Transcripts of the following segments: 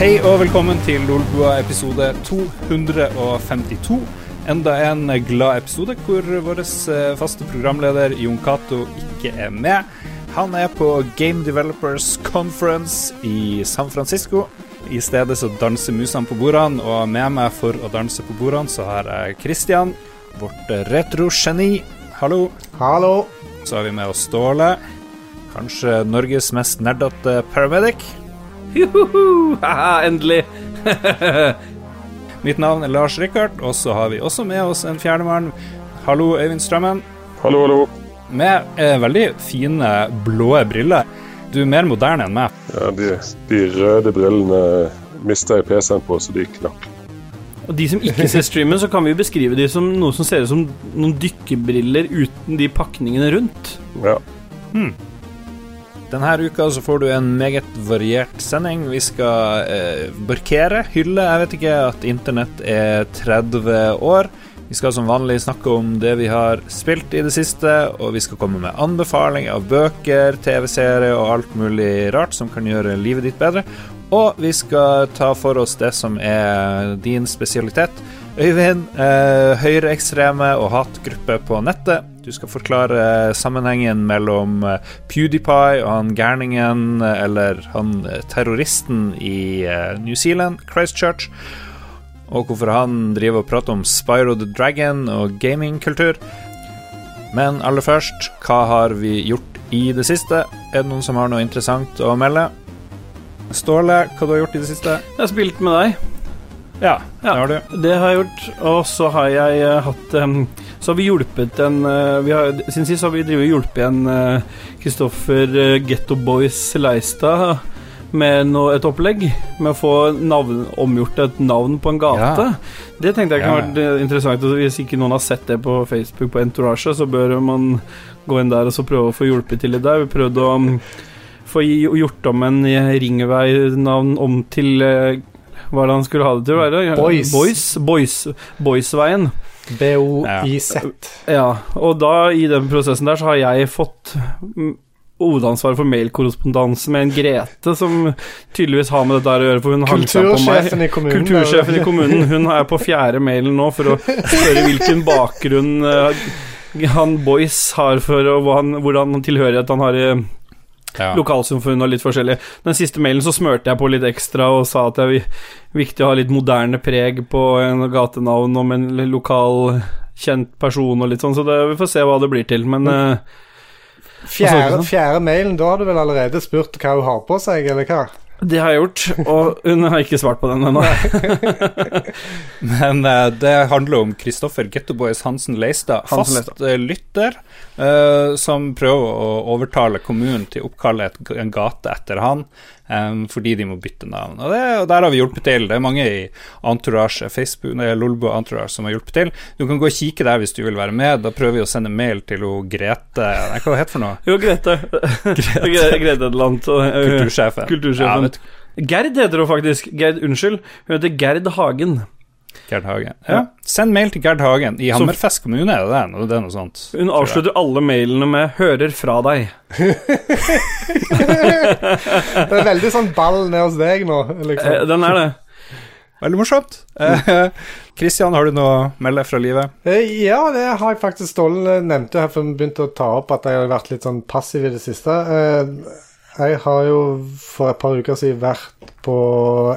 Hei og velkommen til Lolbua episode 252. Enda en glad episode hvor vår eh, faste programleder Jon Cato ikke er med. Han er på Game Developers Conference i San Francisco. I stedet så danser musene på bordene, og med meg for å danse på bordene så har jeg Christian, vårt retrogeni. Hallo. Hallo. Så har vi med oss Ståle. Kanskje Norges mest nerdete paramedic. Juhu, haha, endelig. Mitt navn er Lars Rikard, og så har vi også med oss en fjerdemann. Hallo, Øyvind Strømmen. Hallo, hallo. Med eh, veldig fine blå briller. Du er mer moderne enn meg. Ja, de, de røde brillene mista jeg PC-en på, så de knakk. Og de som ikke ser streamen, så kan vi beskrive de som noe som ser ut som noen dykkerbriller uten de pakningene rundt. Ja. Denne uka så får du en meget variert sending. Vi skal eh, barkere, hylle Jeg vet ikke at internett er 30 år. Vi skal som vanlig snakke om det vi har spilt i det siste, og vi skal komme med anbefaling av bøker, TV-serier og alt mulig rart som kan gjøre livet ditt bedre. Og vi skal ta for oss det som er din spesialitet. Øyvind, eh, høyreekstreme og hatgruppe på nettet. Du skal forklare sammenhengen mellom eh, PewDiePie og han gærningen, eh, eller han eh, terroristen i eh, New Zealand, Christchurch, og hvorfor han driver og prater om Spyro the Dragon og gamingkultur. Men aller først, hva har vi gjort i det siste? Er det noen som har noe interessant å melde? Ståle, hva du har gjort i det siste? Jeg har spilt med deg. Ja, det har du. Det har jeg gjort. Og så har jeg eh, hatt um, Så har vi hjulpet en uh, vi har, Siden sist har vi drevet hjulpet en Kristoffer uh, Getto Boys Leistad med noe, et opplegg med å få navn, omgjort et navn på en gate. Det tenkte jeg kunne Ja. vært interessant. Hvis ikke noen har sett det på Facebook på Entourage, så bør man gå inn der og så prøve å få hjulpet til litt der. Vi prøvde å um, få gjort om en ringveinavn om til hva er det han skulle ha det til å være? Boys. Boys, Boys Boysveien. B-O-I-Z. Ja, og da i den prosessen der så har jeg fått mm, hovedansvaret for mailkorrespondanse med en Grete, som tydeligvis har med dette å gjøre, for hun hang seg på meg. I kommunen. Kultursjefen i kommunen. Hun er på fjerde mailen nå for å spørre hvilken bakgrunn eh, han Boys har for og hvordan tilhørighet han har i Ja. lokalsamfunn og litt forskjellig. Den siste mailen så smørte jeg på litt ekstra og sa at det er viktig å ha litt moderne preg på en gatenavn om en lokal kjent person og litt sånn, så det, vi får se hva det blir til. Men eh, Fjerde, fjerde mailen, da har du vel allerede spurt hva hun har på seg, eller hva? Det har jeg gjort, og hun har ikke svart på den ennå. Men uh, det handler om Kristoffer Gettoboys Hansen Leistad, fast eh, lytter, uh, som prøver å overtale kommunen til å oppkalle et, en gate etter han, fordi de må bytte navn. Og, det, og der har vi hjulpet til. Det er mange i Entourage, Facebook, nei, Lolbo Entourage som har hjulpet til. Du kan gå og kikke der hvis du vil være med. Da prøver vi å sende mail til hun Grete Nei, hva heter hun for noe? Jo, Grete. Grete Grete eh, Kultursjefen. Kultursjefen. Ja, Gerd heter hun faktisk. Gerd, unnskyld. Hun heter Gerd Hagen. Gerd Hagen. Ja. Send mail til Gerd Hagen. I Som- Hammerfest kommune er det det? Noe- Det er noe sånt. Hun avslutter alle mailene med 'hører fra deg'. Det er veldig sånn ball ned hos deg nå, Eh, liksom. den er det. Veldig morsomt. Kristian, har du noe å melde fra livet? Eh, Ja, det har jeg faktisk Ståle nevnte her før vi begynte å ta opp, at jeg har vært litt sånn passiv i det siste. Jeg har jo for et par uker siden vært på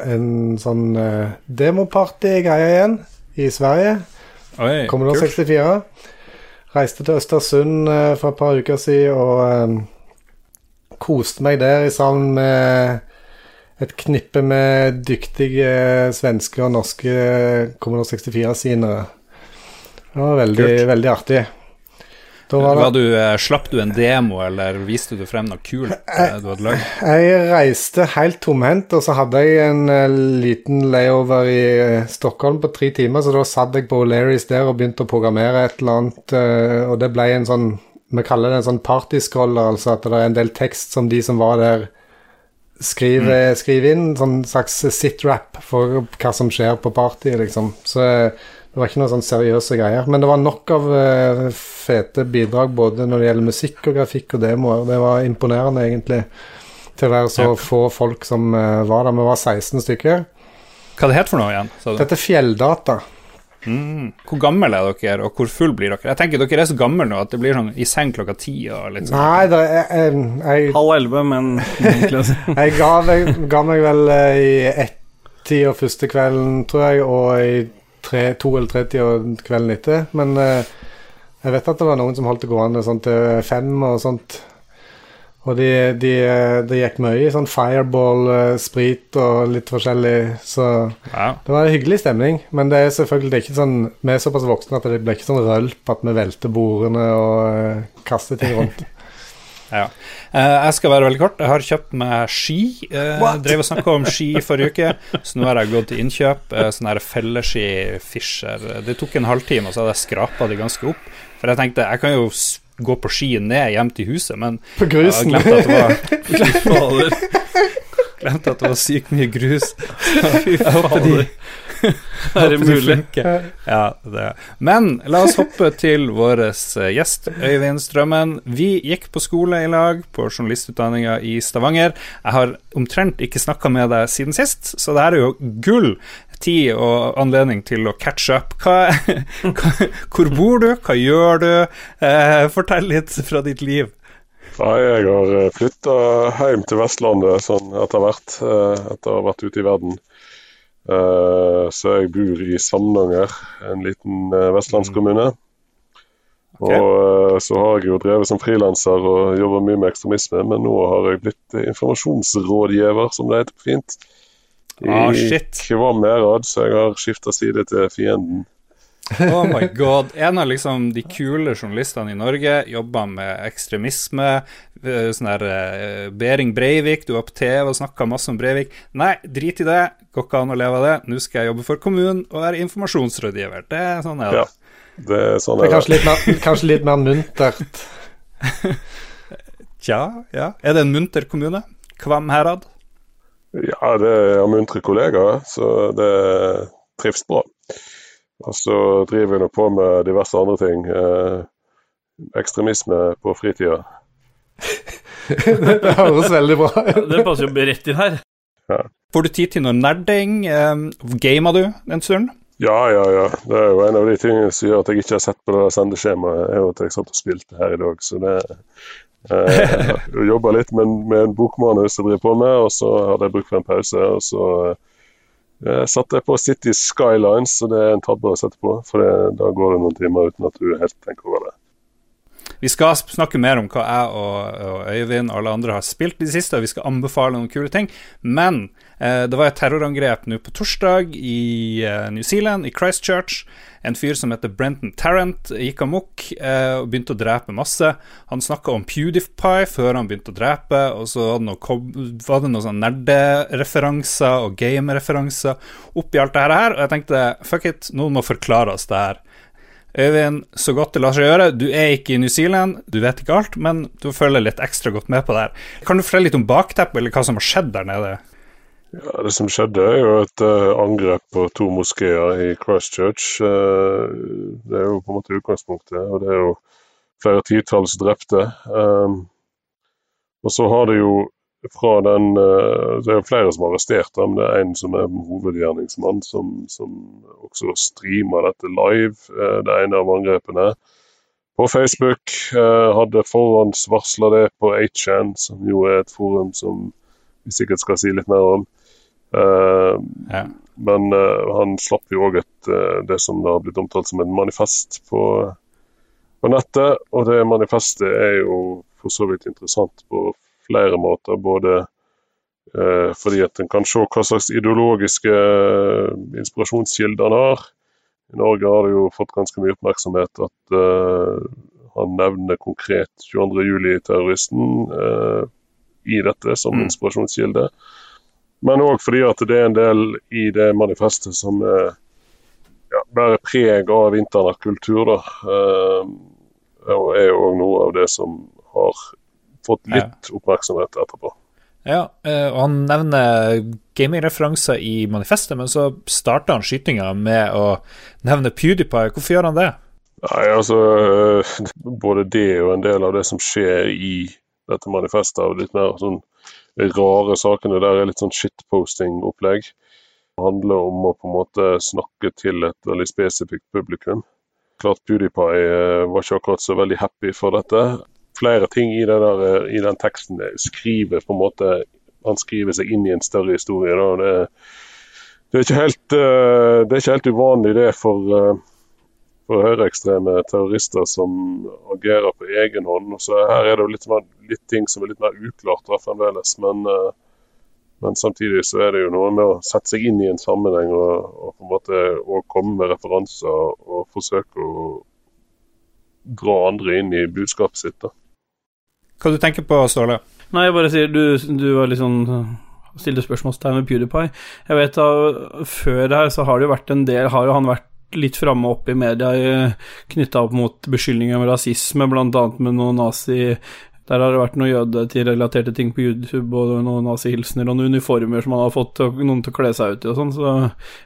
en sånn eh, demoparty-greie igjen i Sverige. Oi, kult. 64. Reiste til Østersund eh, for et par uker siden og eh, koste meg der i sammen med et knippe med dyktige svenske og norske Kommunal 64-sinere. Det var veldig, veldig artig. Var Var du, eh, slapp du en demo, eller viste du frem noe kult eh, du hadde lagd? jeg reiste helt tomhendt, og så hadde jeg en eh, liten layover i Stockholm på tre timer, så da satt jeg på O'Learys der og begynte å programmere et eller annet, og det ble en sånn Vi kaller det en sånn partyscroller, altså at det er en del tekst som de som var der, skriver, skriver inn. Sånn slags sit-rap for hva som skjer på party, liksom. Så det var ikke noen sånn seriøse greier. Men det var nok av uh, fete bidrag både når det gjelder musikk og grafikk og demoer. Det var imponerende, egentlig. til å være så Ja. få folk som uh, var der. Vi var 16 stykker. Hva det het for noe igjen? sa du? Dette er Fjelldata. Mm. Hvor gammel er dere, og hvor full blir dere? Jeg tenker Dere er så gamle nå at det blir sånn i seng klokka ti og litt sånn. Nei, det er, jeg, jeg, Halv elleve, men jeg, ga, meg, ga meg vel eh, i ett-tida første kvelden, tror jeg, og i tre, to eller tre-tida kvelden etter. Men eh, jeg vet at det var noen som holdt det gående sånn til fem og sånt. Og de, de, det gikk mye i sånn fireball, eh, sprit og litt forskjellig, så Ja. det var en hyggelig stemning. Men det er selvfølgelig det er ikke sånn vi er såpass voksne at det blir ikke sånn rølp at vi velter bordene og eh, kaster ting rundt. Ja. Eh, jeg skal være veldig kort. Jeg har kjøpt meg ski. Uh, drev og snakka om ski forrige uke, så nå har jeg gått til innkjøp. Uh, sånn her felleski Fischer. Det tok en halvtime, og så hadde jeg skrapa de ganske opp. For jeg tenkte jeg kan jo gå på ski ned hjem til huset, men På jeg grusen. glemte at det var. Glemte at det var sykt mye grus. Fy fader. Er det mulig? Ja, det. Men la oss hoppe til vår eh, gjest, Øyvind Strømmen. Vi gikk på skole i lag på journalistutdanninga i Stavanger. Jeg har omtrent ikke snakka med deg siden sist, så det her er jo gull. Tid og anledning til å catch up. Hva, hva, hvor bor du? Hva gjør du? Eh, fortell litt fra ditt liv. Nei, jeg har flytta hjem til Vestlandet sånn etter hvert, eh, etter å ha vært ute i verden. Eh, Så jeg bor i Samnanger, en liten eh, vestlandskommune. Okay. Og eh, så har jeg jo drevet som frilanser og jobba mye med ekstremisme, men nå har jeg blitt informasjonsrådgiver, som det heter fint. I Ah, shit. Kvam Merad, så jeg har skifta side til fienden. Oh my god. En av liksom de kule journalistene i Norge jobba med ekstremisme. eh, Sånn der eh, Behring Breivik, du var på TV og snakka masse om Breivik. Nei, drit i det. Går ikke an å leve av det. Nå skal jeg jobbe for kommunen og være informasjonsrådgiver. Det er sånn er det. Ja. Det er sånn Det er kanskje litt mer, kanskje litt mer muntert. Tja, ja. Er det en munter kommune? Kvam herad? Ja, det er muntre kollegaer, så det trives bra. Og så driver vi nå på med diverse andre ting. Eh, ekstremisme på fritida. Det høres veldig bra ut. Det passer jo rett inn her. Får du tid til noe nerding? Um, Gama du en stund? Ja, ja, ja. Det er jo en av de tingene som gjør at jeg ikke har sett på det sendeskjemaet. sendeskjemaet, er jo at jeg satt og spilte her i dag. Så det eh, Jeg jobba litt med, med en bokmanus jeg driver på med, og så hadde jeg bruk for en pause. Og så eh, satte jeg på City Skylines, og det er en tabbe å sette på. For det, da går det noen timer uten at du helt tenker over det. Vi skal snakke mer om hva jeg og, og Øyvind og alle andre har spilt i det siste, og vi skal anbefale noen kule ting. Men eh, det var et terrorangrep nå på torsdag i eh, New Zealand, i Christchurch. En fyr som heter Brenton Tarrant gikk amok eh, og begynte å drepe masse. Han snakka om PewDiePie før han begynte å drepe, og så var det noe, noen sånn nerdereferanser og gamereferanser oppi alt det her. Og jeg tenkte fuck it, noen må forklare oss det her. Øyvind, så godt det lar seg gjøre. Du er ikke i New Zealand, du vet ikke alt, men du følger litt ekstra godt med på det her. Kan du fortelle litt om bakteppet, eller hva som har skjedd der nede? Ja, Det som skjedde, er jo et uh, angrep på to moskeer i Christchurch. Uh, det er jo på en måte utgangspunktet, og det er jo flere titalls drepte. Um, og så har det jo fra den eh, Det er flere som er arrestert, men det er en som er hovedgjerningsmann, som, som også streamer dette live. eh, det ene av angrepene. På Facebook eh, hadde forhåndsvarsla det på 8chan, som jo er et forum som vi sikkert skal si litt mer om. Ja. men han slapp jo òg det som det har blitt omtalt som et manifest på, på nettet. Og det manifestet er jo for så vidt interessant på flere måter. Både eh, fordi at en kan se hva slags ideologiske eh, inspirasjonskilder han har. I Norge har det jo fått ganske mye oppmerksomhet at eh, han nevner konkret 22.07-terroristen eh, i dette som Mm. inspirasjonskilde. Men òg fordi at det er en del i det manifestet som eh, ja, bærer preg av internettkultur. Eh, og er òg noe av det som har fått litt oppmerksomhet etterpå. Ja, eh, og han nevner gamingreferanser i manifestet, men så starter han skytinga med å nevne PewDiePie. Hvorfor gjør han det? Nei, altså eh, Både det og en del av det som skjer i dette manifestet. og litt mer sånn rare sakene der er litt sånn shitposting-opplegg. Det handler om å på en måte snakke til et veldig spesifikt publikum. Klart PewDiePie eh, var ikke akkurat så veldig happy for dette. Flere ting i, der, eh, i den teksten skriver på en måte Han skriver seg inn i en større historie. Det, det, er helt, eh, det, er ikke helt, uvanlig det for for høyreekstreme terrorister som agerer på egen hånd. Så her er det jo litt, litt ting som er litt mer uklart da, fremdeles. Men, men, samtidig så er det jo noe med å sette seg inn i en sammenheng og, og på en måte og komme med referanser og forsøke å dra andre inn i budskapet sitt. da. Hva du tenker på, Ståle? Nei, jeg bare sier du, du var litt sånn stilte spørsmålstegn med PewDiePie. Jeg vet da, Før her så har det jo vært en del Har jo han vært litt framme opp i media knytta opp mot beskyldninger om rasisme, bl.a. med noen nazi... Der har det vært noen jøderelaterte ting på YouTube, og noen nazihilsener og noen uniformer som han har fått noen til å kle seg ut i og sånn, så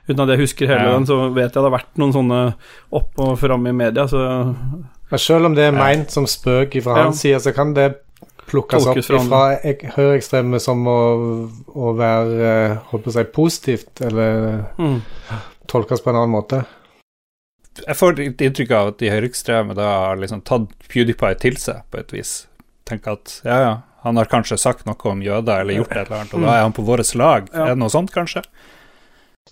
uten at jeg husker hele ja. den, så vet jeg det har vært noen sånne opp og framme i media, så ja, Selv om det er meint som spøk fra ja. hans side, så kan det plukkes opp fra høyreekstreme som å, å være holdt på å si, positivt, eller mm. tolkes på en annen måte jeg får litt inntrykk av at de høyreekstreme da har liksom tatt PewDiePie til seg, på et vis. Tenker at ja, ja, han har kanskje sagt noe om jøder eller gjort et eller annet, og da er han på vårt lag. Ja. Er det noe sånt, kanskje?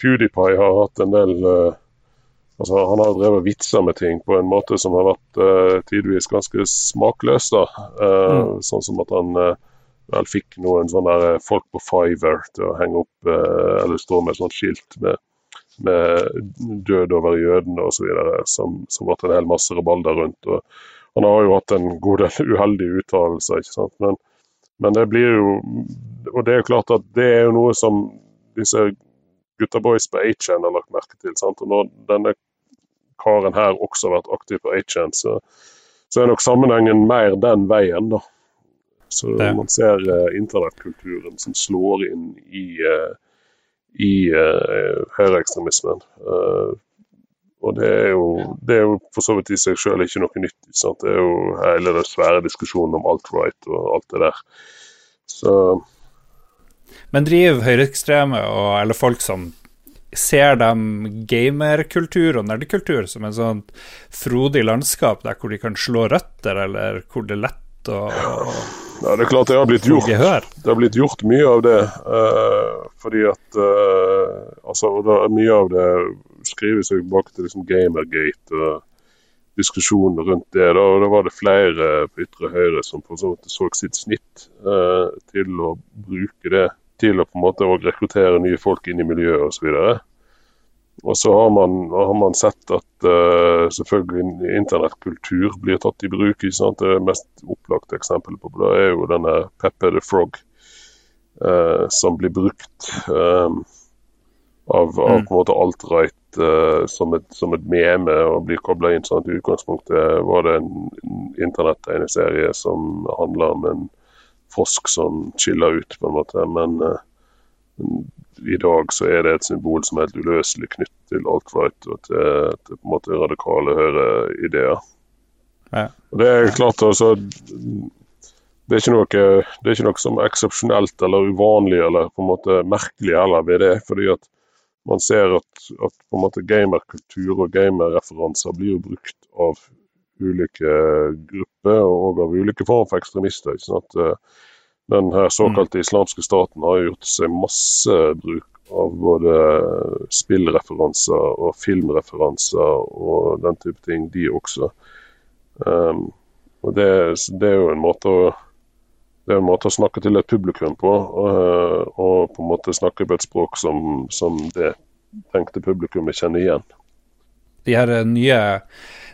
PewDiePie har hatt en del uh, altså Han har drevet vitser med ting på en måte som har vært eh, tidvis ganske smakløs. da, Eh, mm. Sånn som at han vel fikk noen sånne folk på Fiver til å henge opp eller stå med et sånt skilt med med død over jødene osv. Som, som ble en hel masse rabalder rundt. og Han har jo hatt en god del uheldige uttalelser. ikke sant? Men, men, det blir jo Og det er jo klart at det er jo noe som disse gutta boys på HN har lagt merke til. sant? Og når denne karen her også vært aktiv på Achan, så, så er nok sammenhengen mer den veien, da. Så man ser uh, internettkulturen som slår inn i uh, i uh, høyreekstremismen. Uh, og det er, jo, det er, jo, for så vidt i seg selv ikke noe nytt. Sant? Det er jo hele den svære diskusjonen om alt-right og alt det der. Så Men driver høyreekstreme eller folk som ser de gamerkultur og nerdekultur som en sånn frodig landskap der hvor de kan slå røtter, eller hvor det er lett å ja, det er klart det har blitt gjort. Det har blitt gjort mye av det. Uh, fordi at uh, altså, Mye av det skrives jo bak til liksom Gamergate og diskusjoner rundt det. Da, og da var det flere på ytre høyre som på så, så sitt snitt uh, til å bruke det til å på en måte rekruttere nye folk inn i miljøet osv. Og så har man, har man sett at uh, selvfølgelig internettkultur blir tatt i bruk. Ikke sant? Det mest opplagte eksempelet på det er jo denne Pepper the Frog, uh, som blir brukt um, av, av, mm. på en måte alt-right som, som, et meme og blir kobla inn. sånn at I utgangspunktet var det en, internettegneserie som handla om en frosk som chiller ut, på en måte. Men i dag så er det et symbol som er helt uløselig knyttet til alt-right og til, til, på en måte radikale høyreideer. Ja. Det er klart altså det er, noe, det er ikke noe som er eksepsjonelt eller uvanlig eller på en måte merkelig heller ved det. fordi at man ser at, at gamerkultur og gamerreferanser blir jo brukt av ulike grupper og av ulike former for ekstremister. ikke sant? Den her såkalte islamske staten har gjort seg masse bruk av både spillreferanser og filmreferanser og den type ting, de også. Um, og det, det, er jo en måte å det er en måte å snakke til et publikum på, og, og på en måte snakke på et språk som, som det tenkte publikummet kjenner igjen. De her nye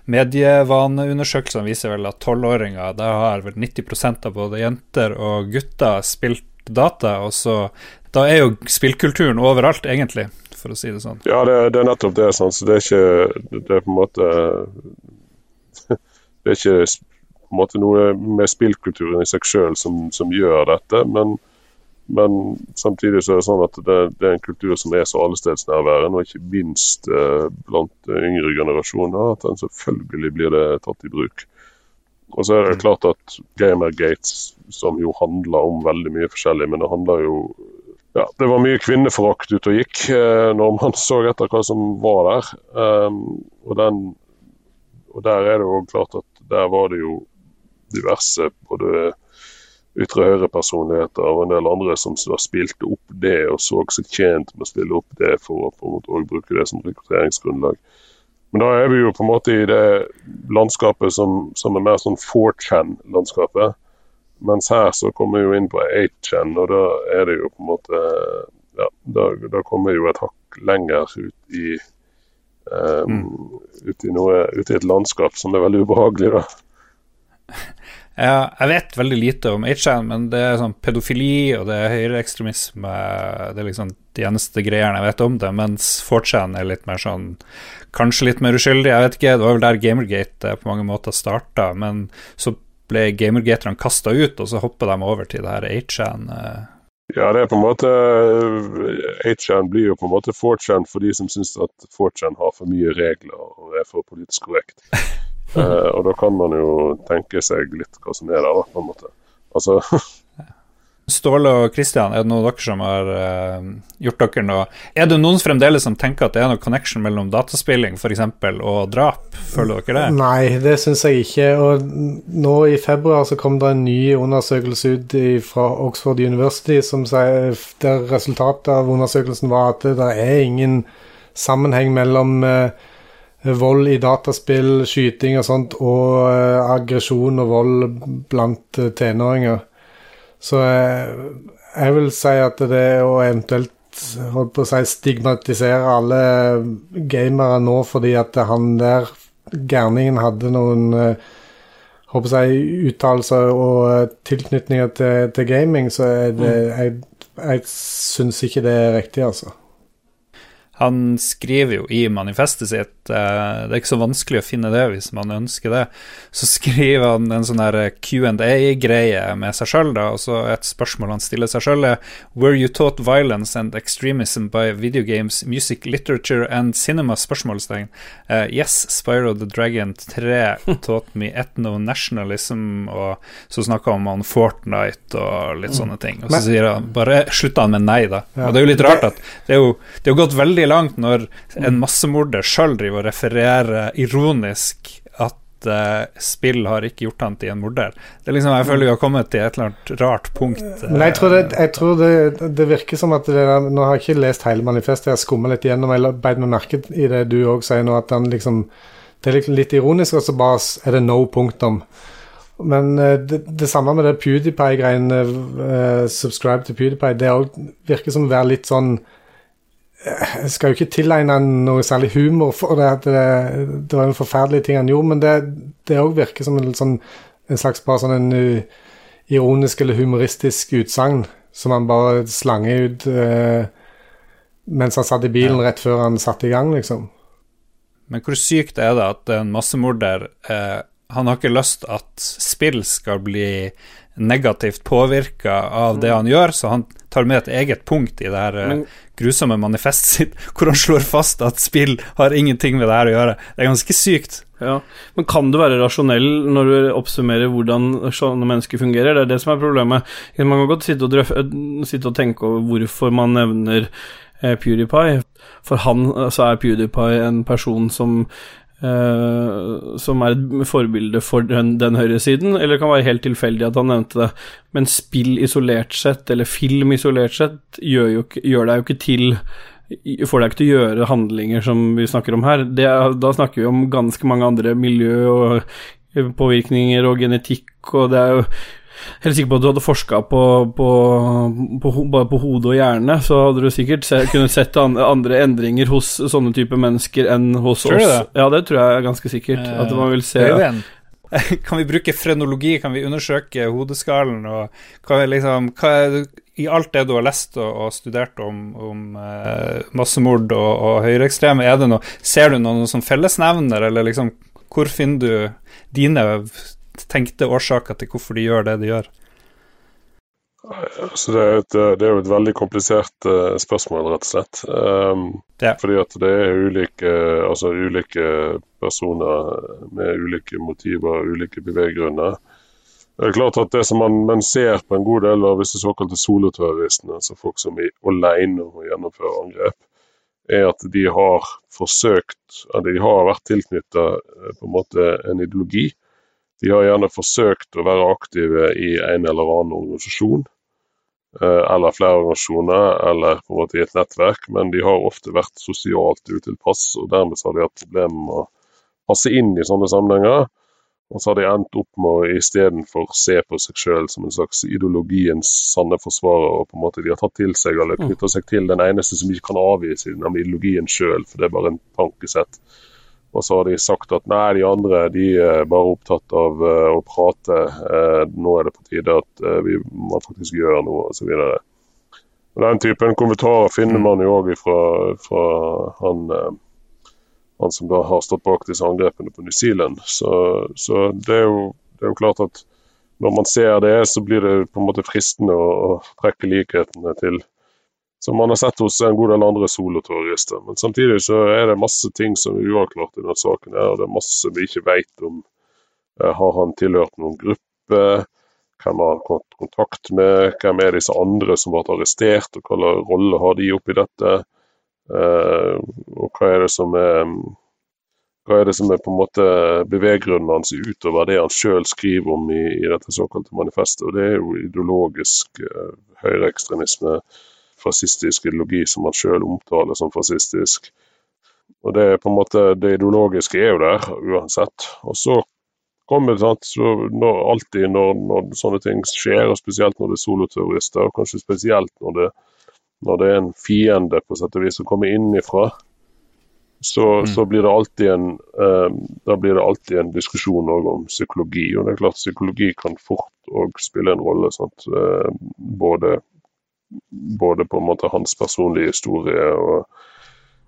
Medievaneundersøkelsene viser vel at tolvåringer da har vel 90% av både jenter og gutter spilt data, og så Da er jo spillkulturen overalt, egentlig, for å si det sånn. Ja, det, det er nettopp det. Sånn. Så det er ikke Det er på en måte Det er ikke på en måte noe med spillkulturen i seg sjøl som, som, gjør dette, men men samtidig så er det sånn at det, det er en kultur som er så allestedsnærværende, og ikke minst eh, blant yngre generasjoner, at den selvfølgelig blir det tatt i bruk. og så er det klart at Gamergates, som jo handler om veldig mye forskjellig, men det handler jo ja, Det var mye kvinneforakt ute og gikk eh, når man så etter hva som var der. Um, og, den, og der er det jo klart at der var det jo diverse både ytre høyre-personligheter og en del andre som spilte opp det og så seg tjent med å spille opp det for å på en måte bruke det som rekrutteringsgrunnlag. Men da er vi jo på en måte i det landskapet som, som er mer sånn 4chan-landskapet. Mens her så kommer vi jo inn på 8chan, og da er det jo på en måte Ja, da, da kommer vi jo et hakk lenger ut i um, mm. ut i noe, ut i et landskap som er veldig ubehagelig, da. Ja, jeg vet veldig lite om HN, men det er sånn pedofili og det er høyreekstremisme Det er liksom de eneste greiene jeg vet om det, mens 4chan er litt mer sånn Kanskje litt mer uskyldig, jeg vet ikke. Det var vel der Gamergate på mange måter starta, men så ble gamergaterne kasta ut, og så hopper de over til det her HN. Eh. Ja, det er på en måte HN blir jo på en måte 4chan for de som syns at 4chan har for mye regler og er for politisk korrekt. Uh, og da kan man jo tenke seg litt hva som er der, da, på en måte. Altså Ståle og Kristian, er det noen av dere som har uh, gjort dere noe Er det noen fremdeles som tenker at det er noe connection mellom dataspilling f.eks. og drap? Føler dere det? Nei, det syns jeg ikke. Og nå i februar så kom det en ny undersøkelse ut fra Oxford University som sier der resultatet av undersøkelsen var at det er ingen sammenheng mellom uh, vold i dataspill, skyting og sånt, og uh, aggresjon og vold blant uh, tenåringer. Så uh, jeg vil si at det å eventuelt holdt på å si, stigmatisere alle gamere nå fordi at han der gærningen hadde noen håper jeg, uttalelser og tilknytninger til, til, gaming, så er det, mm. jeg, jeg syns ikke det er riktig, altså. Han skriver jo i manifestet sitt, det er ikke så vanskelig å finne det hvis man ønsker det, så skriver han en sånn Q&A-greie med seg sjøl, og så et spørsmål han stiller seg sjøl, er Were you taught violence and extremism by video games, music, literature and cinema? spørsmålstegn. Uh, yes, Spyro the Dragon 3 taught me ethno-nationalism, og så snakker han om Fortnite og litt sånne ting. Og så sier han bare slutta han med nei, da. Og det er jo litt rart at det er jo, det er jo gått veldig langt når en massemorder sjøl driver og refererer ironisk at uh, spill har ikke gjort han til en morder. Det er liksom, Jeg føler vi har kommet til et eller annet rart punkt. Men jeg tror, det, jeg tror det, det, virker som at det Nå har jeg ikke lest hele manifestet, jeg har skumma litt igjennom. Jeg beit meg merke i det du òg sier nå, at liksom Det er litt, ironisk, og så bare er det no punktum. Men uh, det, det, samme med det PewDiePie-greiene, uh, subscribe til PewDiePie, det òg virker som å være litt sånn jeg skal jo ikke tilegne han noe særlig humor for det. Det, det var en forferdelig ting han gjorde, men det, det òg virker som en, sånn, en, slags bare sånn en uh, ironisk eller humoristisk utsagn som han bare slanger ut uh, mens han satt i bilen rett før han satte i gang, liksom. Men hvor sykt er det at en massemorder uh, Han har ikke lyst at spill skal bli negativt påvirka av det han gjør, så han tar med et eget punkt i det her Men, grusomme manifestet sitt, hvor han slår fast at spill har ingenting med det her å gjøre. Det er ganske sykt. Ja, Men kan du være rasjonell når du oppsummerer hvordan sånne mennesker fungerer? Det er det som er problemet. Man kan godt sitte og, drøf, sitte og tenke over hvorfor man nevner eh, PewDiePie. For han så altså, er PewDiePie en person som Uh, som er et forbilde for den, den høyresiden, eller det kan være helt tilfeldig at han nevnte det. Men spill isolert sett, eller film isolert sett, gjør, jo, gjør deg jo ikke til Får deg ikke til å gjøre handlinger som vi snakker om her. Det, da snakker vi om ganske mange andre miljø og påvirkninger og genetikk, og det er jo helt sikker på at du hadde forska på, på, på, på hodet og hjerne, så hadde du sikkert se, kunnet sett andre endringer hos sånne type mennesker enn hos tror oss. Det? Ja, det tror jeg er ganske sikkert. Eh, at man vil se kan vi bruke frenologi? Kan vi undersøke hodeskallen? Og hva er liksom hva er, I alt det du har lest og, og studert om, om eh, massemord og, og høyreekstreme, er det noe, ser du noen sånn fellesnevner, eller liksom hvor finner du dine tenkte årsaker til hvorfor de gjør det de gjør? Så det, er et, det, er jo et veldig komplisert uh, spørsmål, rett og slett. Um, ja. Fordi at det er ulike, altså ulike personer med ulike motiver, ulike beveggrunner. Det er klart at det som man, man, ser på en god del av disse såkalte soloterroristene, altså folk som er alene om å gjennomføre angrep, er at de har forsøkt, at de har vært tilknytta eh, på en måte en ideologi. De har gjerne forsøkt å være aktive i en eller annen organisasjon, eh, eller flere organisasjoner, eller på en måte i et nettverk, men de har ofte vært sosialt utilpass, og dermed har de hatt problemer med å passe inn i sånne sammenhenger. Og så har de endt opp med å istedenfor se på seg sjøl som en slags ideologiens sanne forsvarer. og på en måte De har tatt til seg eller mm. knytta seg til den eneste som ikke kan avvise nemlig ideologien sjøl, for det er bare en tankesett. Og så har de sagt at nei, de andre de er bare opptatt av uh, å prate. Uh, nå er det på tide at vi, må faktisk gjøre noe, osv. Den typen kommentarer finner mm. man jo òg fra, fra han han som da har stått bak disse angrepene på New Zealand. Så, så det, er jo, det, er jo, klart at når man ser det, så blir det på en måte fristende å, å trekke likhetene til som man har sett hos en god del andre soloterrorister. Men samtidig så er det masse ting som er uavklart i denne saken. her, og Det er masse vi ikke vet om. Eh, har han tilhørt noen gruppe? Hvem har han hatt kontakt med? Hvem er disse andre som ble arrestert, og hvilken rolle har de oppi dette? Eh, og hva er det som er hva er det som er på en måte beveggrunnen hans utover det han sjøl skriver om i, i, dette såkalte manifestet. og Det er jo ideologisk uh, høyreekstremisme, fascistisk ideologi som han sjøl omtaler som fascistisk. Og det er på en måte, det ideologiske er jo der uansett. Og så kommer det sant, så når, alltid når, når, sånne ting skjer, og spesielt når det er soloterrorister, og kanskje spesielt når det når det er en fiende på sett og vis som kommer innenfra, så, mm. så, blir det alltid en um, da blir det alltid en diskusjon om psykologi. og det er klart Psykologi kan fort òg spille en rolle. Sant? både, både, på en måte hans personlige historie og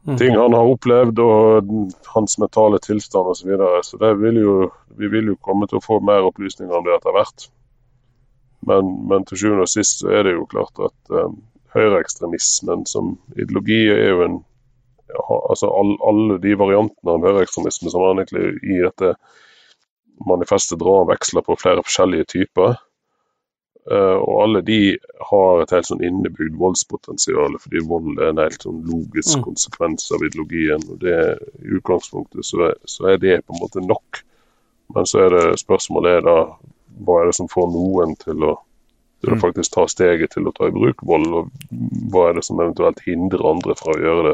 mm. ting han har opplevd, og hans mentale tilstand osv. Så, videre. så det vil jo, vi vil jo komme til å få mer opplysninger om det etter hvert. Men, men til sjuende og sist så er det jo klart at eh, høyreekstremismen som ideologi er jo en altså all, Alle de variantene av høyreekstremisme som han egentlig i dette manifestet drar veksler på flere forskjellige typer. Uh, og alle de har et helt sånn innebygd voldspotensial, fordi vold er en helt sånn logisk mm. konsekvens av ideologien. og det I utgangspunktet så er, så er, det på en måte nok. Men så er det spørsmålet er da hva er det som får noen til å til å mm. faktisk ta steget til å ta i bruk vold, og hva er det som eventuelt hindrer andre fra å gjøre det.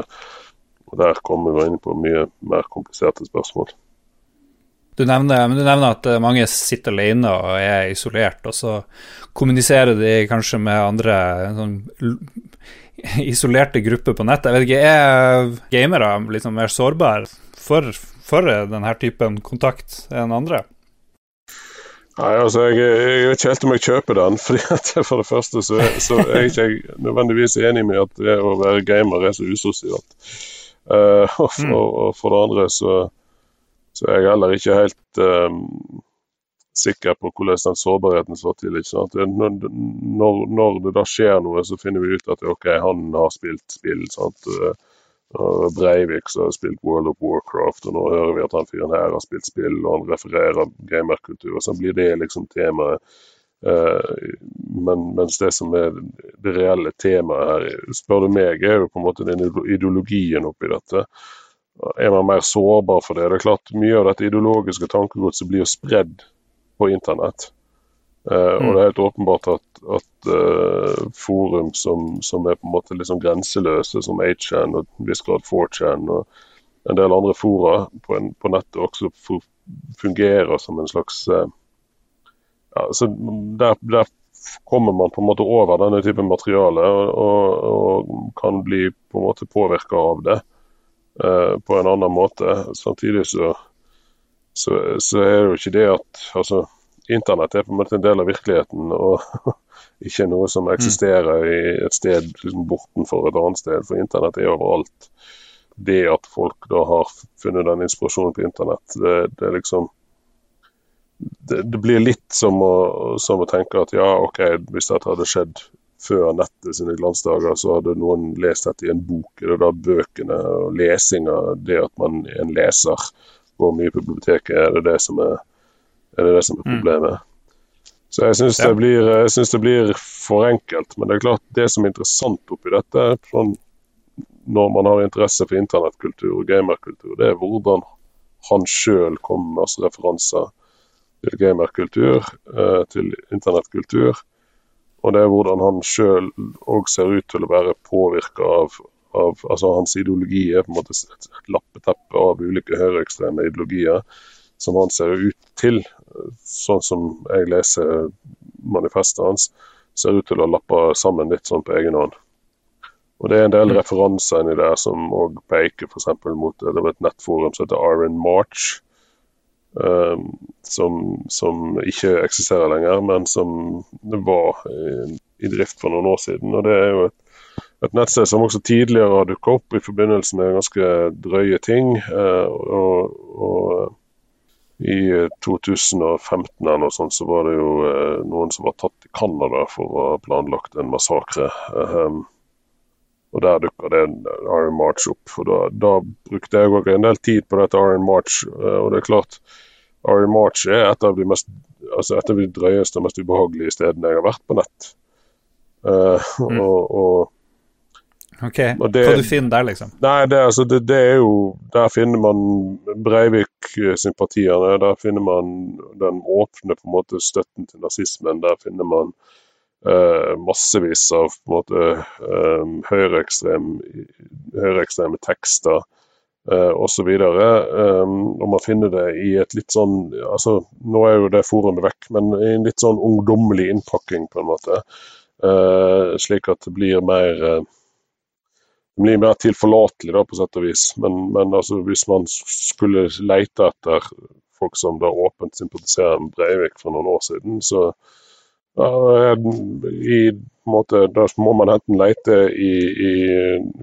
Og Der kommer vi inn på mye mer kompliserte spørsmål. Du nevner, men du nevner at eh, mange sitter alene og er isolert, og så kommuniserer de kanskje med andre sånn isolerte grupper på nettet. Jeg vet ikke, Er gamere liksom mer sårbare for, for denne typen kontakt enn andre? Nei, altså jeg, jeg, vet ikke helt om jeg kjøper den. fordi at For det første så, så er jeg ikke nødvendigvis enig med at det å være gamer er så usosialt. Uh, og, for, mm. og, for, det andre så, så, jeg er heller ikke helt um, sikker på hvordan den sårbarheten slår til. Når, når, når, det da skjer noe, så finner vi ut at ok, han har spilt spill. sant? Uh, Breivik som har spilt World of Warcraft, og nå hører vi at han fyren her har spilt spill, og han refererer gamerkultur. og Så blir det liksom temaet. Uh, men, mens det som er det reelle temaet her, spør du meg, er jo på en måte den ideologien oppi dette. Er man mer sårbar for det? Det er klart Mye av dette ideologiske tankegodset blir jo spredd på internett. Uh, mm. Og det er helt åpenbart at, at uh, forum som, som, er på en måte liksom grenseløse, som 8chan og viss grad 4chan og en del andre fora på, en, på nettet, også fungerer som en slags uh, ja, så der, der, kommer man på en måte over denne typen materiale og, og, og kan bli på en måte påvirka av det på en annen måte. Samtidig så, så, så er det jo ikke det at altså internett er på en måte en del av virkeligheten, og ikke noe som eksisterer i et sted liksom bortenfor et annet sted. For internett er overalt. Det at folk da har funnet den inspirasjonen på internett, det, det liksom det, det blir litt som å, som å, tenke at ja, OK, hvis dette hadde skjedd før nettet sine glansdager, så hadde noen lest dette i en bok. Det da bøkene og lesinga, det at man er en leser, går mye på biblioteket, er det det som er, er, det det som er mm. problemet? Mm. Så jeg syns ja. det, det, blir for enkelt. Men det er klart, det som er interessant oppi dette, sånn, når man har interesse for internettkultur og gamerkultur, det er hvordan han sjøl kommer med altså referanser til gamerkultur, eh, til internettkultur. Og det er hvordan han sjøl òg ser ut til å være påvirka av, av, Altså hans ideologi er på en måte et lappeteppe av ulike høyreekstreme ideologier som han ser ut til, sånn som jeg leser manifestet hans, ser ut til å lappe sammen litt sånn på egen hånd. Og Det er en del mm. referanser inni der som òg peker f.eks. mot det var et nettforum som heter Iron March. Um, som, som, ikke eksisterer lenger, men som var i, i, drift for noen år siden. og Det er jo et, et nettsted som også tidligere har dukket opp i forbindelse med ganske drøye ting. Uh, og, og i 2015 eller noe sånt, så var det jo uh, noen som var tatt i Canada for å ha planlagt en massakre. Og Der dukker det en Iron March opp. og Da, da brukte jeg også en del tid på dette Iron March. Eh, og det er klart, Iron March er et av de, mest, altså et av de drøyeste og mest ubehagelige stedene jeg har vært på nett. Uh, mm. og, og, Ok, Hva du finner der, liksom? Nei, det, altså, det, det, er jo Der finner man Breivik-sympatiene. Der finner man den åpne på en måte støtten til nazismen. Der finner man massevis av på en måte um, høyreekstreme høyre tekster eh, osv. Um, og man finner det i et litt sånn altså Nå er jo det forumet vekk, men i en litt sånn ungdommelig innpakking, på en måte. Slik at det blir mer det blir mer tilforlatelig, på sett og vis. Men, men altså, hvis man skulle leite etter folk som da åpent sympatiserer med Breivik for noen år siden, så, i, måte, da må man enten lete i, i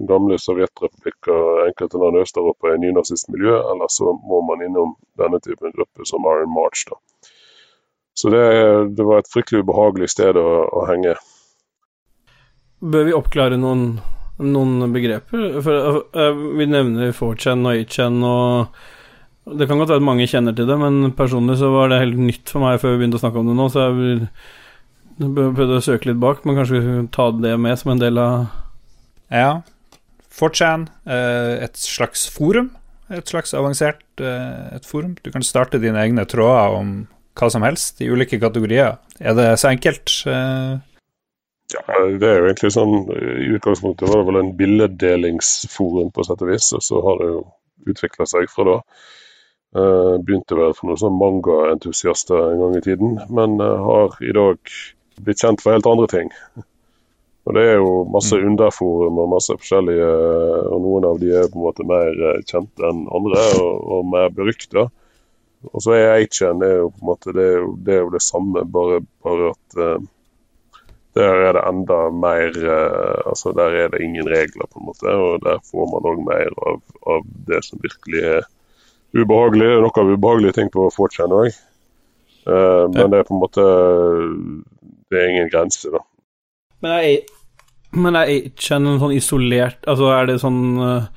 gamle sovjetrepublikker, enkelte land i Øst-Europa i nynazistmiljø, eller så må man innom denne typen grupper som Iron March. Da. Så det, det, var et fryktelig ubehagelig sted å, å henge. Bør vi oppklare noen, noen begreper? For, uh, vi nevner 4chan og 8chan og det kan godt være at mange kjenner til det, men personlig så var det helt nytt for meg før vi begynte å snakke om det nå. Så jeg vil Prøvde å søke litt bak, men kanskje vi kan ta det med som en del av Ja. 4chan, eh, et slags forum. Et slags avansert eh, et forum. Du kan starte dine egne tråder om hva som helst i ulike kategorier. Er det så enkelt? Eh? Ja, det er jo egentlig sånn I utgangspunktet var det vel en billeddelingsforum, på sett og vis, og så har det jo utvikla seg fra da. begynte vel for noen sånn mangaentusiaster en gang i tiden, men har i dag blitt kjent for helt andre ting. Og Det er jo masse mm. underforum og masse forskjellige, og noen av de er på en måte mer kjent kjente enn andre og, og mer berykta. Og så er 8chan det er jo på en måte det er jo det, er jo det samme, bare, bare at uh, der er det enda mer uh, altså Der er det ingen regler, på en måte, og der får man òg mer av, av, det som virkelig er ubehagelig. Noe av ubehagelige ting på 4chan òg. Uh, men det er på en måte det er ingen grense, da. Men er, men er 8chan en sånn isolert Altså er det sånn uh,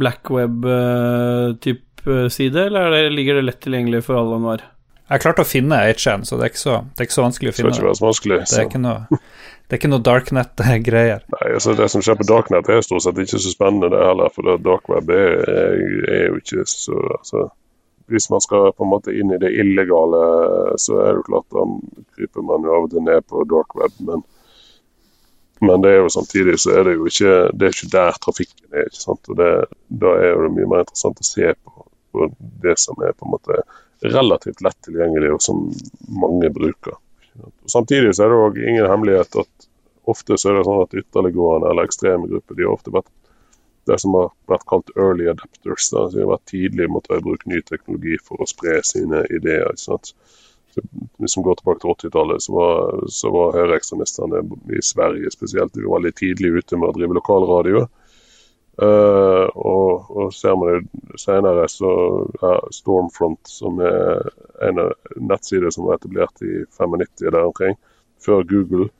black web-type uh, uh, side, eller det, ligger det lett tilgjengelig for alle og enhver? Jeg klarte å finne 8chan, så det er ikke så, det er ikke så vanskelig å finne. Det, ikke så vanskelig, det, er ikke noe, det er ikke noe darknet-greier. Nei, altså Det som skjer på darknet, er stort sett ikke så spennende, det heller. For det dark er, er, er jo ikke så altså, hvis man skal på en måte inn i det illegale, så er det jo klart da kryper man jo av og til ned på dark web. Men, men, det er jo samtidig så er det jo ikke, det er ikke der trafikken er. ikke sant? Og det, Da er jo det mye mer interessant å se på, på det som er på en måte relativt lett tilgjengelig, og som mange bruker. Og samtidig så er det òg ingen hemmelighet at ofte så er det sånn at ytterliggående eller ekstreme grupper de har ofte vært det som har vært kalt early adapters. Da, som har vært tidlig med å ta i bruk ny teknologi for å spre sine ideer. ikke sant? Hvis vi går tilbake til 80-tallet, så var, så var høyreekstremistene i Sverige spesielt de var veldig tidlig ute med å drive lokalradio. Uh, og, og, ser man det senere, så er Stormfront, som er en nettside som var etablert i 95 der omkring, før Google,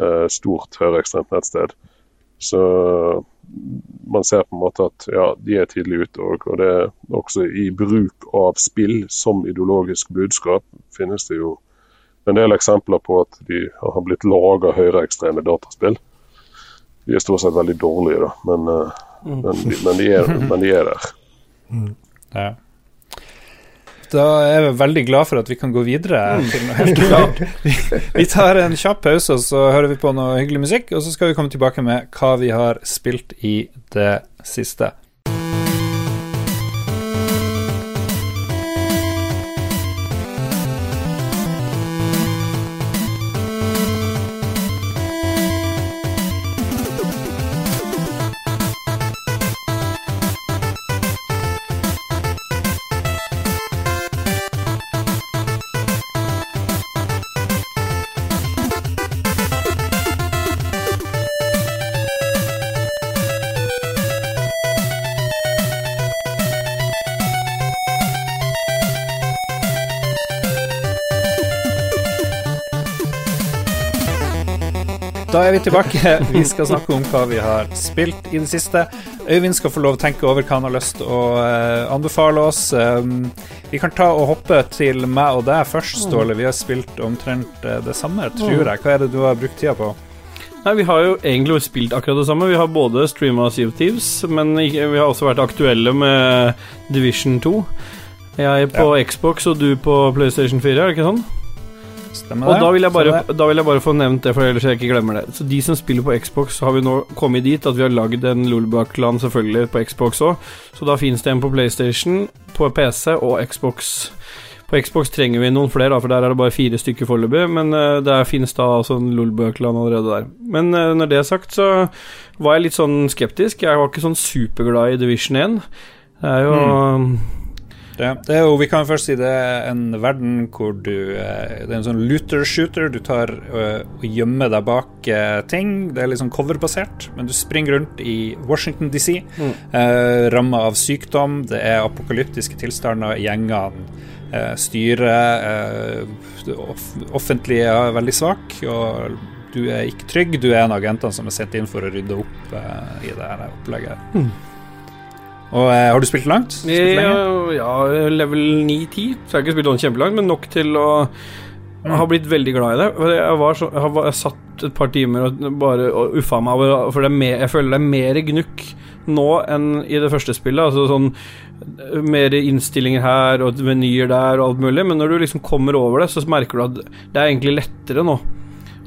uh, stort høyreekstremt nettsted. Så man ser på en måte at ja, de er tidlig ute Og, Og det er også i bruk av spill som ideologisk budskap finnes det jo en del eksempler på at de har blitt laga høyreekstreme dataspill. De er stort sett veldig dårlige, da, men, mm. men, de, men, de, er, men de, er, der. Ja. Da er vi veldig glad for at vi kan gå videre mm. til noe helt. Vi, vi tar en kjapp pause, og så hører vi på noe hyggelig musikk. Og så skal vi komme tilbake med hva vi har spilt i det siste. Da er vi tilbake. Vi skal snakke om hva vi har spilt i det siste. Øyvind skal få lov å tenke over hva han har lyst til å uh, anbefale oss. Um, vi kan ta og hoppe til meg og deg først, Ståle. Vi har spilt omtrent uh, det samme, tror jeg. Hva er det du har brukt tida på? Nei, Vi har jo egentlig spilt akkurat det samme. Vi har både streama Sea of Thieves, men vi har også vært aktuelle med Division 2. Jeg er på ja. Xbox og du på PlayStation 4, er det ikke sånn? Stemmer og da vil, bare, da vil, jeg bare, få nevnt det, for ellers jeg ikke glemmer det. Så De som spiller på Xbox, har vi nå kommet dit at vi har lagd en Lulebakland selvfølgelig på Xbox òg. Så da finnes det en på PlayStation, på PC og Xbox. På Xbox trenger vi noen flere, for der er det bare fire stykker foreløpig. Men uh, der finnes da altså en Lulebakland allerede der. Men uh, når det er sagt, så var jeg litt sånn skeptisk. Jeg var ikke sånn superglad i Division 1. Det er jo mm. Det, det, er jo, vi kan først si det er en verden hvor du eh, Det er en sånn looter-shooter. Du tar eh, og gjemmer deg bak eh, ting. Det er litt sånn coverbasert, men du springer rundt i Washington DC. Mm. Eh, Ramma av sykdom. Det er apokalyptiske tilstander. Gjengene eh, styrer. Eh, offentlige er veldig svak. Og du er ikke trygg. Du er en av agentene som er sendt inn for å rydde opp eh, i det her opplegget. Mm. Og eh, Har du spilt langt? Spilt ja, ja, level 9-10. Så jeg har ikke spilt sånn kjempelangt, men nok til å jeg har blitt veldig glad i det. Jeg, var så, jeg har satt et par timer og bare og uffa meg over For mer, jeg føler det er mer gnukk nå enn i det første spillet. Altså sånn Mer innstillinger her og menyer der og alt mulig. Men når du liksom kommer over det, så merker du at det er egentlig lettere nå.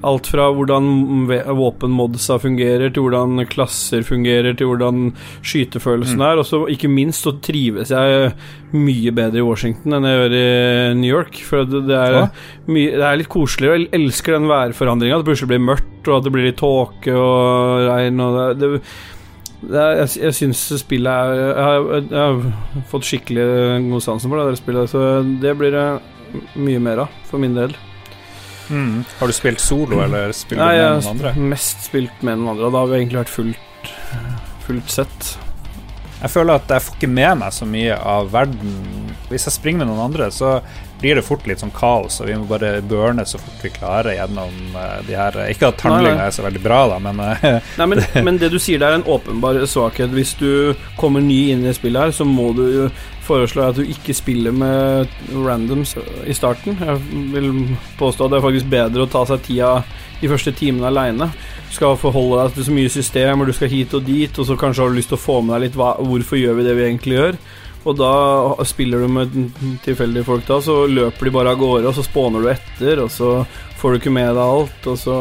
Alt fra hvordan våpenmodsa fungerer, til hvordan klasser fungerer, til hvordan skytefølelsen mm. er. Og så ikke minst så trives jeg mye bedre i Washington enn jeg gjør i New York. For det, det, er, mye, det er, litt koseligere. Jeg elsker den værforandringa. At det plutselig blir mørkt, og at det blir litt tåke og regn. Og det, det er, jeg jeg syns spillet er jeg har, jeg har, fått skikkelig god sansen for det spillet, så det blir det mye mer av for min del. Mm. Har du spilt solo, eller spiller Nei, du med noen andre? Jeg har mest spilt med noen andre, og da har vi egentlig vært fullt, fullt sett. Jeg føler at jeg får ikke med meg så mye av verden. Hvis jeg springer med noen andre, så blir det fort litt sånn kaos, og vi må bare burne så fort vi klarer gjennom uh, de her Ikke at handlinga er så veldig bra, da, men uh, Nei, men, men, det du sier, der, er en åpenbar svakhet. Hvis du kommer ny inn i spillet her, så må du jo foreslå at du ikke spiller med randoms i starten. Jeg vil påstå at det er faktisk bedre å ta seg tida de første timene aleine. Du skal forholde deg til så mye systemer, du skal hit og dit, og så kanskje har du lyst til å få med deg litt hva, hvorfor gjør vi det vi egentlig gjør. Og da spiller du med tilfeldige folk, da, så løper de bare av gårde, og så spåner du etter, og så får du ikke med deg alt, og så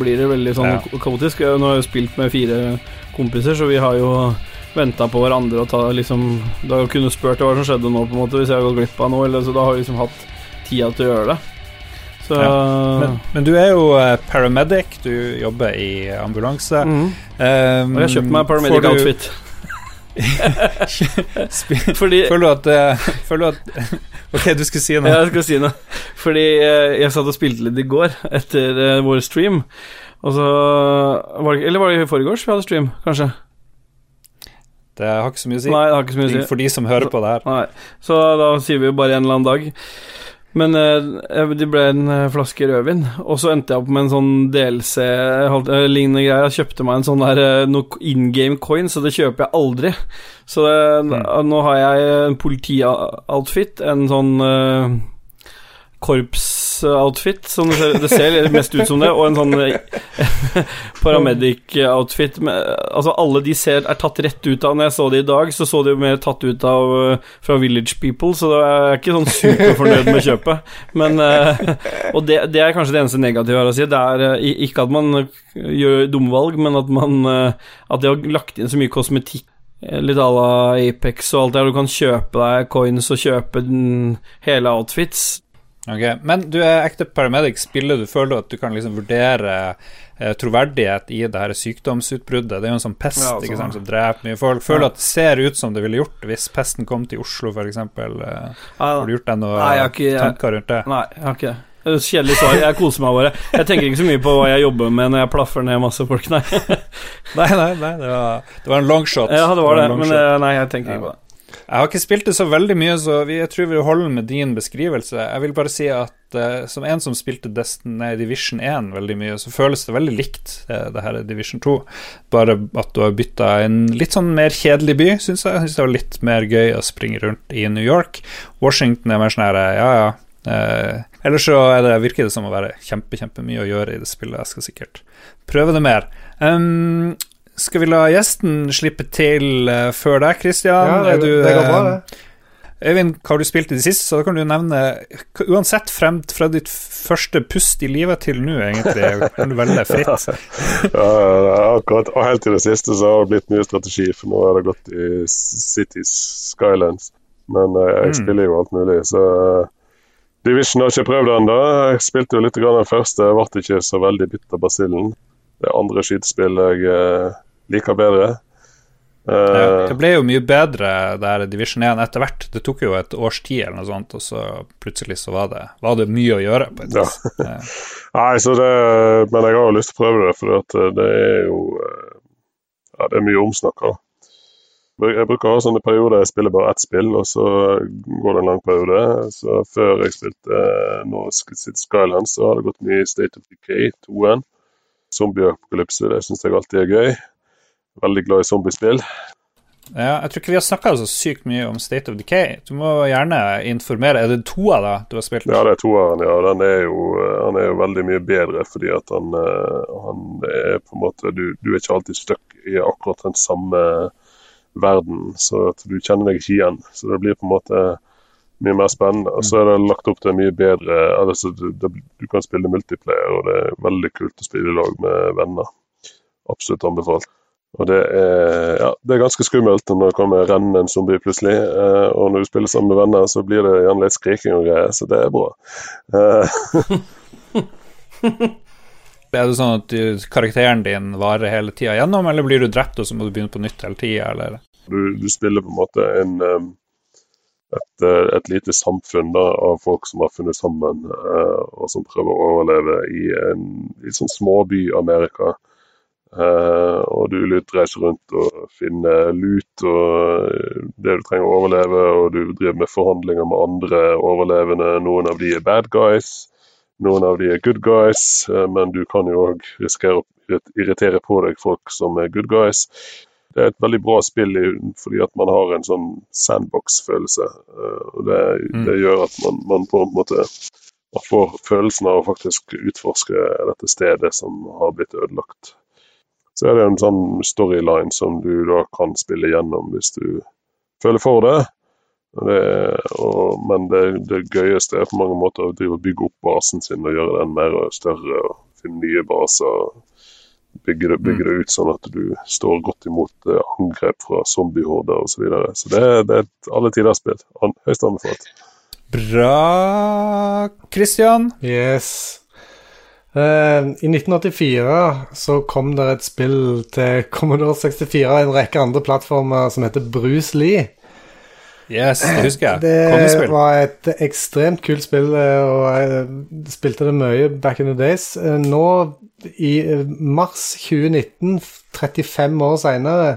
blir det veldig sånn ja. kaotisk. Nå har jeg spilt med fire kompiser, så vi har jo venta på hverandre og ta liksom Da kunne spurt hva som skjedde nå, på en måte, hvis jeg har gått glipp av noe, eller så da har vi liksom hatt tida til å gjøre det. Så ja. men, men, du er jo uh, paramedic, du jobber i ambulanse. Mm. Um, og jeg har kjøpt meg paramedic-outfit. Fordi Føler du at, uh, føler du at Ok, du skulle si noe. Ja, jeg skal si noe. Fordi uh, jeg satt og spilte litt i går etter uh, vår stream. Og så var det, Eller var det i forgårs vi hadde stream, kanskje? Det har ikke så mye å si. Nei, det har ikke så mye å si. For de som hører på det her. Nei, så da sier vi jo bare en eller annen dag. Men eh, det ble en eh, flaske rødvin, og så endte jeg opp med en sånn DLC-lignende greie. Jeg kjøpte meg en sånn der eh, noe in game coin, så det kjøper jeg aldri. Så det, nå har jeg en politioutfit, en sånn uh, korpsoutfit, som det ser, det mest ut som det, og en sånn paramedic-outfit. Altså, alle de ser er tatt rett ut av Når jeg så det i dag, så så de mer tatt ut av uh, fra Village People, så jeg er ikke sånn superfornøyd med kjøpet. Men Og det, det, er kanskje det eneste negative her å si. Det er ikke at man gjør dumme valg, men at man At de har lagt inn så mye kosmetikk Litt à la Apex og alt der. Du kan kjøpe deg coins og kjøpe den hele outfits. Ok, Men du er ekte paramedic. Spiller du føler du at du kan liksom vurdere eh, troverdighet i det her sykdomsutbruddet? Det er jo en sånn pest ja, ikke sant, som dreper mye folk. Føler du ja. at det ser ut som det ville gjort hvis pesten kom til Oslo, f.eks.? Eh, har du gjort deg noen tanker rundt det? Nei, jeg har ikke det. Kjedelig svar. Jeg koser meg bare. Jeg tenker ikke så mye på hva jeg jobber med når jeg plaffer ned masse folk, nei. nei, nei, nei det, var, det var en longshot. Ja, det var det, det var men nei, jeg tenker ikke på det. Jeg har ikke spilt det så veldig mye, så jeg tror vi holder med din beskrivelse. Jeg vil bare si at uh, som en som spilte Destiny Division 1 veldig mye, så føles det veldig likt uh, det her Division 2. Bare at du har bytta en litt sånn mer kjedelig by, syns jeg. Jeg syns det var litt mer gøy å springe rundt i New York. Washington er mer sånn her, ja ja. Uh, ellers så det, virker det som å være kjempe, kjempemye å gjøre i det spillet. Jeg skal sikkert prøve det mer. Um, skal vi la gjesten slippe til uh, før deg, Christian? Ja, det, du, det går bra, det. Eh, Øyvind, hva har du spilt i det siste? Så da kan du nevne Uansett frem fra ditt første pust i livet til nå, egentlig, kan du velge fritt. ja, akkurat. Og helt til det siste så har det blitt mye strategi, for nå har det gått i Cities Skylands. Men uh, jeg mm. spiller jo alt mulig, så Division har ikke prøvd det ennå. Jeg spilte jo litt grann den første, jeg ble ikke så veldig bitt av basillen. Det andre skytespillet jeg liker bedre. Ja, det ble jo mye bedre der Division 1 etter hvert. Det tok jo et års tid eller noe sånt, og så plutselig så var det, var det mye å gjøre. på et vis. Ja. Nei, så det, Men jeg har jo lyst til å prøve det, for det er jo eh, ja, det er mye omsnakka. Jeg bruker å ha sånne perioder jeg spiller bare ett spill, og så går det en lang periode. Så Før jeg spilte Norsk nå Skyland, så har det gått mye State of Decay 2-en. Zombieapokalypse, det syns jeg alltid er gøy. Veldig glad i zombiespill. Ja, jeg tror ikke vi har snakka så sykt mye om State of Decay. Du må gjerne informere. Er det toa da du har spilt? Ja, det er toeren, ja. Den er jo, han er jo veldig mye bedre fordi at han, eh, han er på en måte Du, du er ikke alltid stuck i akkurat den samme verden, så du kjenner deg ikke igjen. Så det blir på en måte mye mer spennende. Og så er det lagt opp til mye bedre altså, du, du, kan spille multiplayer, og det er veldig kult å spille i lag med venner. Absolutt anbefalt. Og det er, ja, det er ganske skummelt når det kommer rennende en zombie plutselig. Eh, og når du spiller sammen med venner, så blir det gjerne litt skriking og greier, så det er bra. Eh. er det sånn at du, karakteren din varer hele tida gjennom, eller blir du drept og så må du begynne på nytt hele tida, Du, du, spiller på en måte en um et, eh, et, lite samfunn da, av folk som har funnet sammen, eh, og som prøver å overleve i en litt sånn småby-Amerika. Eh, og du reiser rundt og finner lut og det du trenger å overleve, og du driver med forhandlinger med andre overlevende. Noen av de er bad guys, noen av de er good guys, eh, men du kan jo òg risikere å irritere på deg folk som er good guys det er et veldig bra spill fordi at man har en sånn sandbox-følelse. Eh, og det, mm. det, gjør at man, man, på en måte får følelsen av å faktisk utforske dette stedet som har blitt ødelagt. Så er det en sånn storyline som du da kan spille gjennom hvis du føler for det. det og, men det, det, gøyeste er på mange måter å bygge opp basen sin og gjøre den mer større. og Finne nye baser bygge det, bygge det, ut sånn at du står godt imot eh, angrep fra zombiehorder osv. Så, videre. så det, det er et alle tiders spill. Høyst anbefalt. Bra, Christian. Yes. Uh, I 1984 så kom det et spill til Commodore 64 og en rekke andre plattformer som heter Bruce Lee. Yes, det husker jeg. Det var et ekstremt kult spill, eh, og jeg spilte det mye back in the days. Nå i eh, mars 2019, 35 år seinere,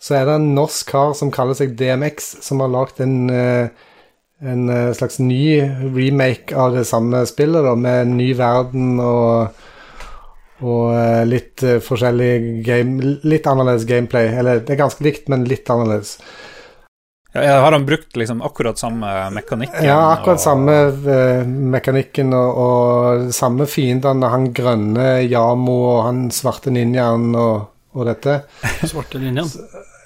så er det en norsk kar som kaller seg DMX, som har lagd en, eh, en eh, slags ny remake av det samme spillet, da, med en ny verden og og eh, litt eh, forskjellig game Litt annerledes gameplay. Eller det er ganske likt, men litt annerledes. Ja, har han brukt liksom akkurat samme mekanikken? Ja, akkurat og- samme eh, mekanikken og, og samme fiendene. Han grønne Yamo og han svarte ninjaen og, og dette. Svarte ninjaen?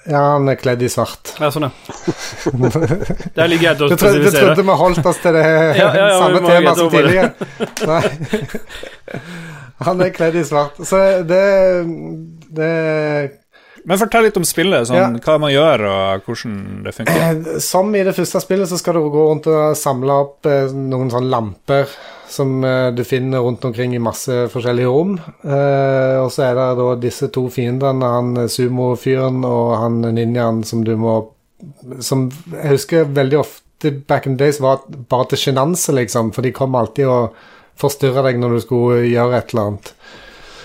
Ja, han er kledd i svart. Ja, sånn, ja. Det er litt til å spesifisere. du trodde vi holdt oss til det Ja, ja, ja, samme vi må tema greit å som tidligere? Nei. Han er kledd i svart. Så det, det Men fortell litt om spillet, sånn, Ja. hva man gjør og hvordan det funker. Som i det første spillet så skal du gå rundt og samle opp eh, noen sånne lamper som eh, du finner rundt omkring i masse forskjellige rom. Eh, og så er det da disse to fiendene, han sumofyren og han ninjaen som du må Som jeg husker veldig ofte back in days var bare til sjenanse, liksom, for de kom alltid og forstyrra deg når du skulle gjøre et eller annet.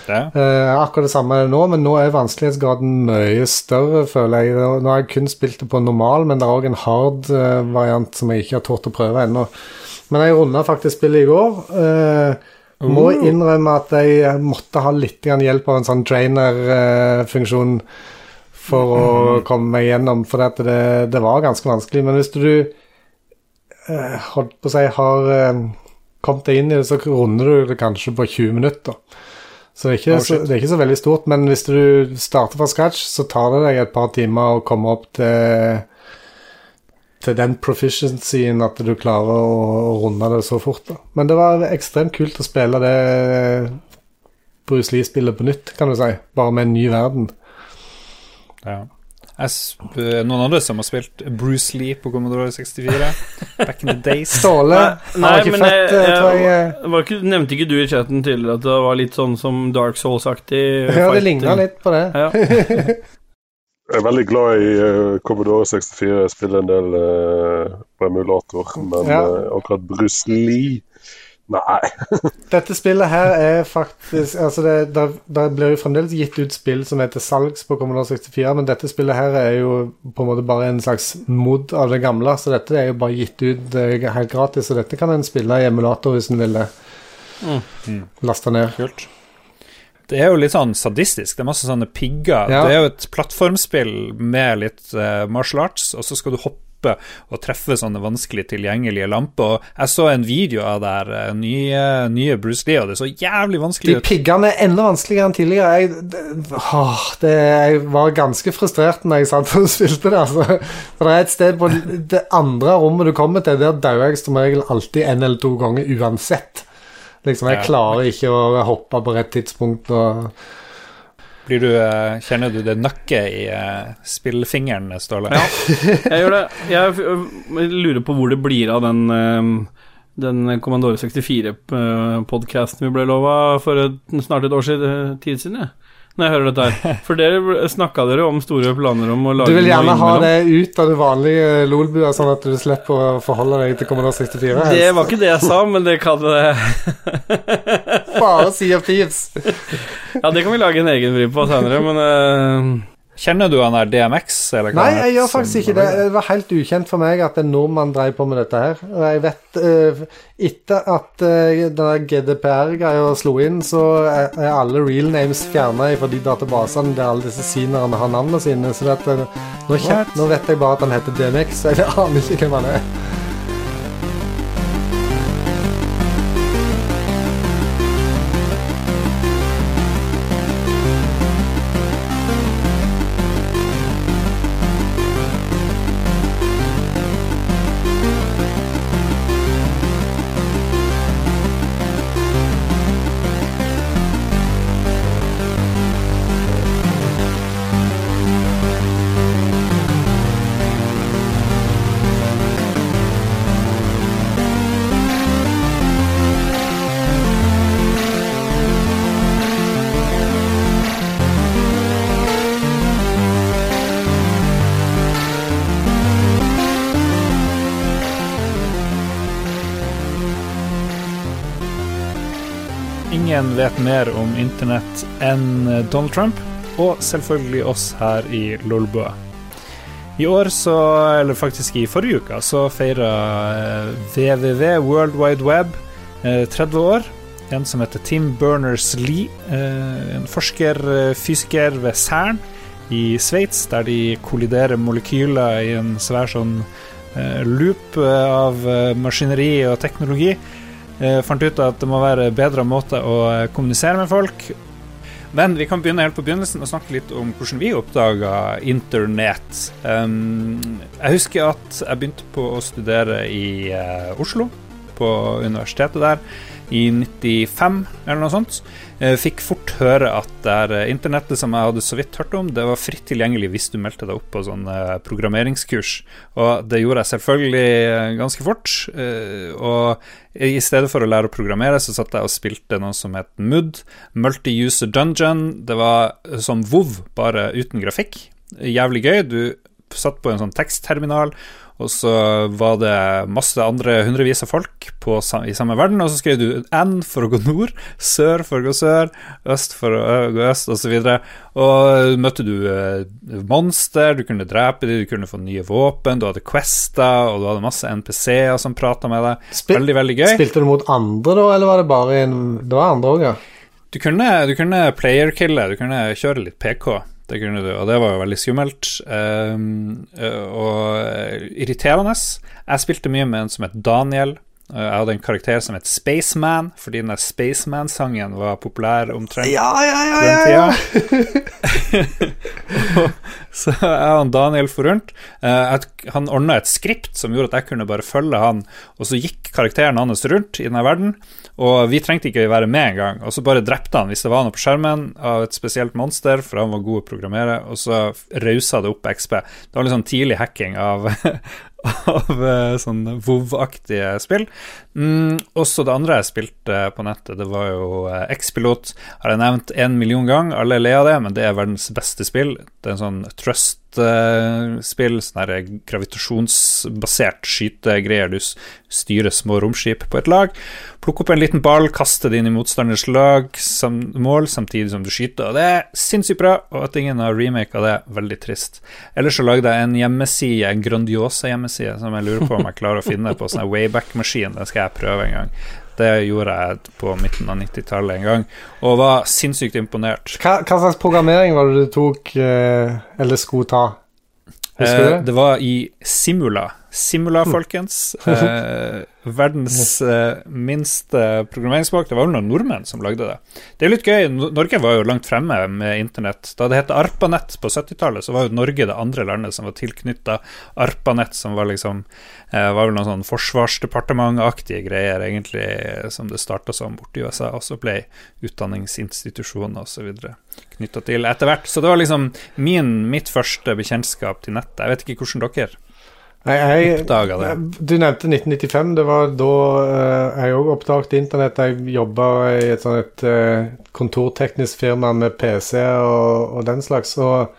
Det. Eh, akkurat det samme er det nå, men nå er vanskelighetsgraden mye større, føler jeg. Nå har jeg kun spilt det på normal, men det er òg en hard eh, variant som jeg ikke har tort å prøve ennå. Men jeg runda faktisk spillet i går. Eh, Må innrømme at jeg måtte ha litt hjelp av en sånn trainer-funksjon for å komme meg gjennom, for det, det var ganske vanskelig. Men hvis du eh, holdt på å si har eh, kommet deg inn i det, så runder du det kanskje på 20 minutter. Så det ikke, Oh, så det er ikke så veldig stort, men hvis du starter fra scratch, så tar det deg et par timer å komme opp til til den proficiency-en at du klarer å runde det så fort. da. Men det var ekstremt kult å spille det Bruce Lee-spillet på nytt, kan du si. Bare med en ny verden. Ja. Jeg, sp- noen andre som har spilt Bruce Lee på Commodore 64? Back in the days? Ståle Nei, har ikke men født, jeg- eh, jeg- jeg. Var ikke, nevnte ikke du i chatten tidligere at det var litt sånn som Dark Souls-aktig? Ja, det ligna litt på det. Ja. Jeg er veldig glad i uh, Commodore 64. Jeg spiller en del uh, på emulator, men Ja. uh, akkurat Bruce Lee Nei. Dette spillet her er faktisk Altså, det, der, der blir jo fremdeles gitt ut spill som er til salgs på Commodore 64, men dette spillet her er jo på en måte bare en slags mod av det gamle, så dette er jo bare gitt ut eh, helt gratis, og dette kan en spille i emulator hvis en vil det. Mm. Laste ned. Kult. Det er jo litt sånn sadistisk. Det er masse sånne pigger. Ja. Det er jo et plattformspill med litt uh, martial arts, og så skal du hoppe og treffe sånne vanskelig tilgjengelige lamper. Og jeg så en video av det her eh, nye, nye Bruce Lee, og det så jævlig vanskelig ut. piggene er enda vanskeligere enn tidligere. Jeg, det, åh, det, jeg var ganske frustrert når jeg satt og spilte det. Altså. For det er et sted på det andre rommet du kommer til, der dauer jeg som regel alltid en eller to ganger uansett. Liksom, Jeg klarer ikke å hoppe på rett tidspunkt. Og du, eh, kjenner du det nøkket i eh, spillfingeren, Ståle? Ja. Jeg gjør det. Jeg lurer på hvor det blir av den eh, den Commandore 64-podkasten vi ble lova for snart et år siden, tid siden, jeg. Når jeg hører dette her. For dere snakka dere om store planer om å lage du vil gjerne ha det ut av det vanlige LOL-bua, sånn at du slipper å forholde deg til Commodore 64. Det var ikke det jeg sa, men det kan det Bare Sea of Thieves. Ja, det kan vi lage en egen vri på senere, men eh, Kjenner du han der DMX? Eller hva Nei, jeg gjør faktisk ikke det. Det var helt ukjent for meg at en nordmann drev på med dette her. Og jeg vet uh, Etter at uh, den GDPR-greia slo inn, så er, alle real names fjerna fra de databasene der alle disse signerne har navnene sine. Så det at, eh, nå, kjent, nå vet jeg bare at han heter DMX, så jeg aner ikke hvem han er. Ingen vet mer om internett enn eh, Donald Trump. og selvfølgelig oss her i Lolbua. I år så, eller faktisk i forrige uke, så feira WWW, World Wide Web, 30 år. En som heter Tim Berners-Lee, en forsker, fysiker ved Cern i Sveits, der de kolliderer molekyler i en svær sånn loop av maskineri og teknologi. Fant ut at det må være bedre måter å kommunisere med folk, men vi kan begynne helt på begynnelsen og snakke litt om hvordan vi oppdaga internett. Jeg husker at jeg begynte på å studere i uh, Oslo, på universitetet der i 95, eller noe sånt. Eh, fikk fort høre at der eh, internettet som jeg hadde så vidt hørt om, det var fritt tilgjengelig hvis du meldte deg opp på sånn eh, programmeringskurs. Og det gjorde jeg selvfølgelig ganske fort. Og i stedet for å lære å programmere, så satt jeg og spilte noe som het MUD, Multi-User Dungeon. Det var som WoW, bare uten grafikk. Jævlig gøy. Du satt på en sånn tekstterminal og så var det masse andre hundrevis av folk på, i samme verden, og så skrev du N for å gå nord, sør for å gå sør, øst for å gå øst, osv. Og, så og møtte du eh, monster, du kunne drepe dem, du kunne få nye våpen, du hadde Questa, og du hadde masse NPC-er som prata med deg. Spil veldig, veldig gøy. Spilte du mot andre, da, eller var det bare en Det var andre òg, ja? Du kunne, du kunne player-kille, du kunne kjøre litt PK. Det kunne du, og det var jo veldig skummelt. Um, og irriterende. Jeg spilte mye med en som het Daniel. Jeg hadde en karakter som het Spaceman, fordi den der Spaceman-sangen var populær omtrent ja, ja, ja, ja, ja. så jeg og Daniel for rundt. Uh, han ordna et skript som gjorde at jeg kunne bare følge han, og så gikk karakteren hans rundt i denne verden. Og vi trengte ikke være med engang. Og så bare drepte han hvis det var noe på skjermen av et spesielt monster, for han var god å programmere, og så rausa det opp XP. Det var litt sånn tidlig hacking av, av sånne sånn WoW-aktige spill. Mm, også det andre jeg spilte på nettet, det var jo eh, X-Pilot. Har jeg nevnt en million gang, alle ler av det, men det er verdens beste spill. Det er en sånn trust spill, sånne gravitasjonsbasert skytegreier. Du styrer små romskip på et lag. Plukke opp en liten ball, kaste det inn i motstanders lag som mål, samtidig som du skyter. Og det er sinnssykt bra, og at ingen har remaka det, veldig trist. Ellers så lagde jeg en hjemmeside, en Grandiosa hjemmeside, som jeg lurer på om jeg klarer å finne på sånn Wayback-maskin. Den skal jeg prøve en gang. Det gjorde jeg på midten av 90-tallet en gang, og var sinnssykt imponert. Hva, hva, slags programmering var det du tok, eh, eller skulle ta? Husker du det? Eh, det var i Simula. Simula, hm. folkens. Eh, verdens eh, minste programmeringsspråk. Det var vel noen nordmenn som lagde det. Det er litt gøy. Norge var jo langt fremme med internett. Da det het ARPANET på 70-tallet, så var jo Norge det andre landet som var tilknytta ARPANET, som var liksom eh, var vel noen sånn forsvarsdepartementaktige greier, egentlig, som det starta som borti USA, og så ble utdanningsinstitusjoner osv. knytta til etter hvert. Så det var liksom min, mitt første bekjentskap til nettet. Jeg vet ikke hvordan dere jeg, jeg, det? Du nevnte 1995. Det var da uh, jeg òg oppdaget internett. Jeg jobba i et sånt uh, kontorteknisk firma med PC og, og den slags. Og,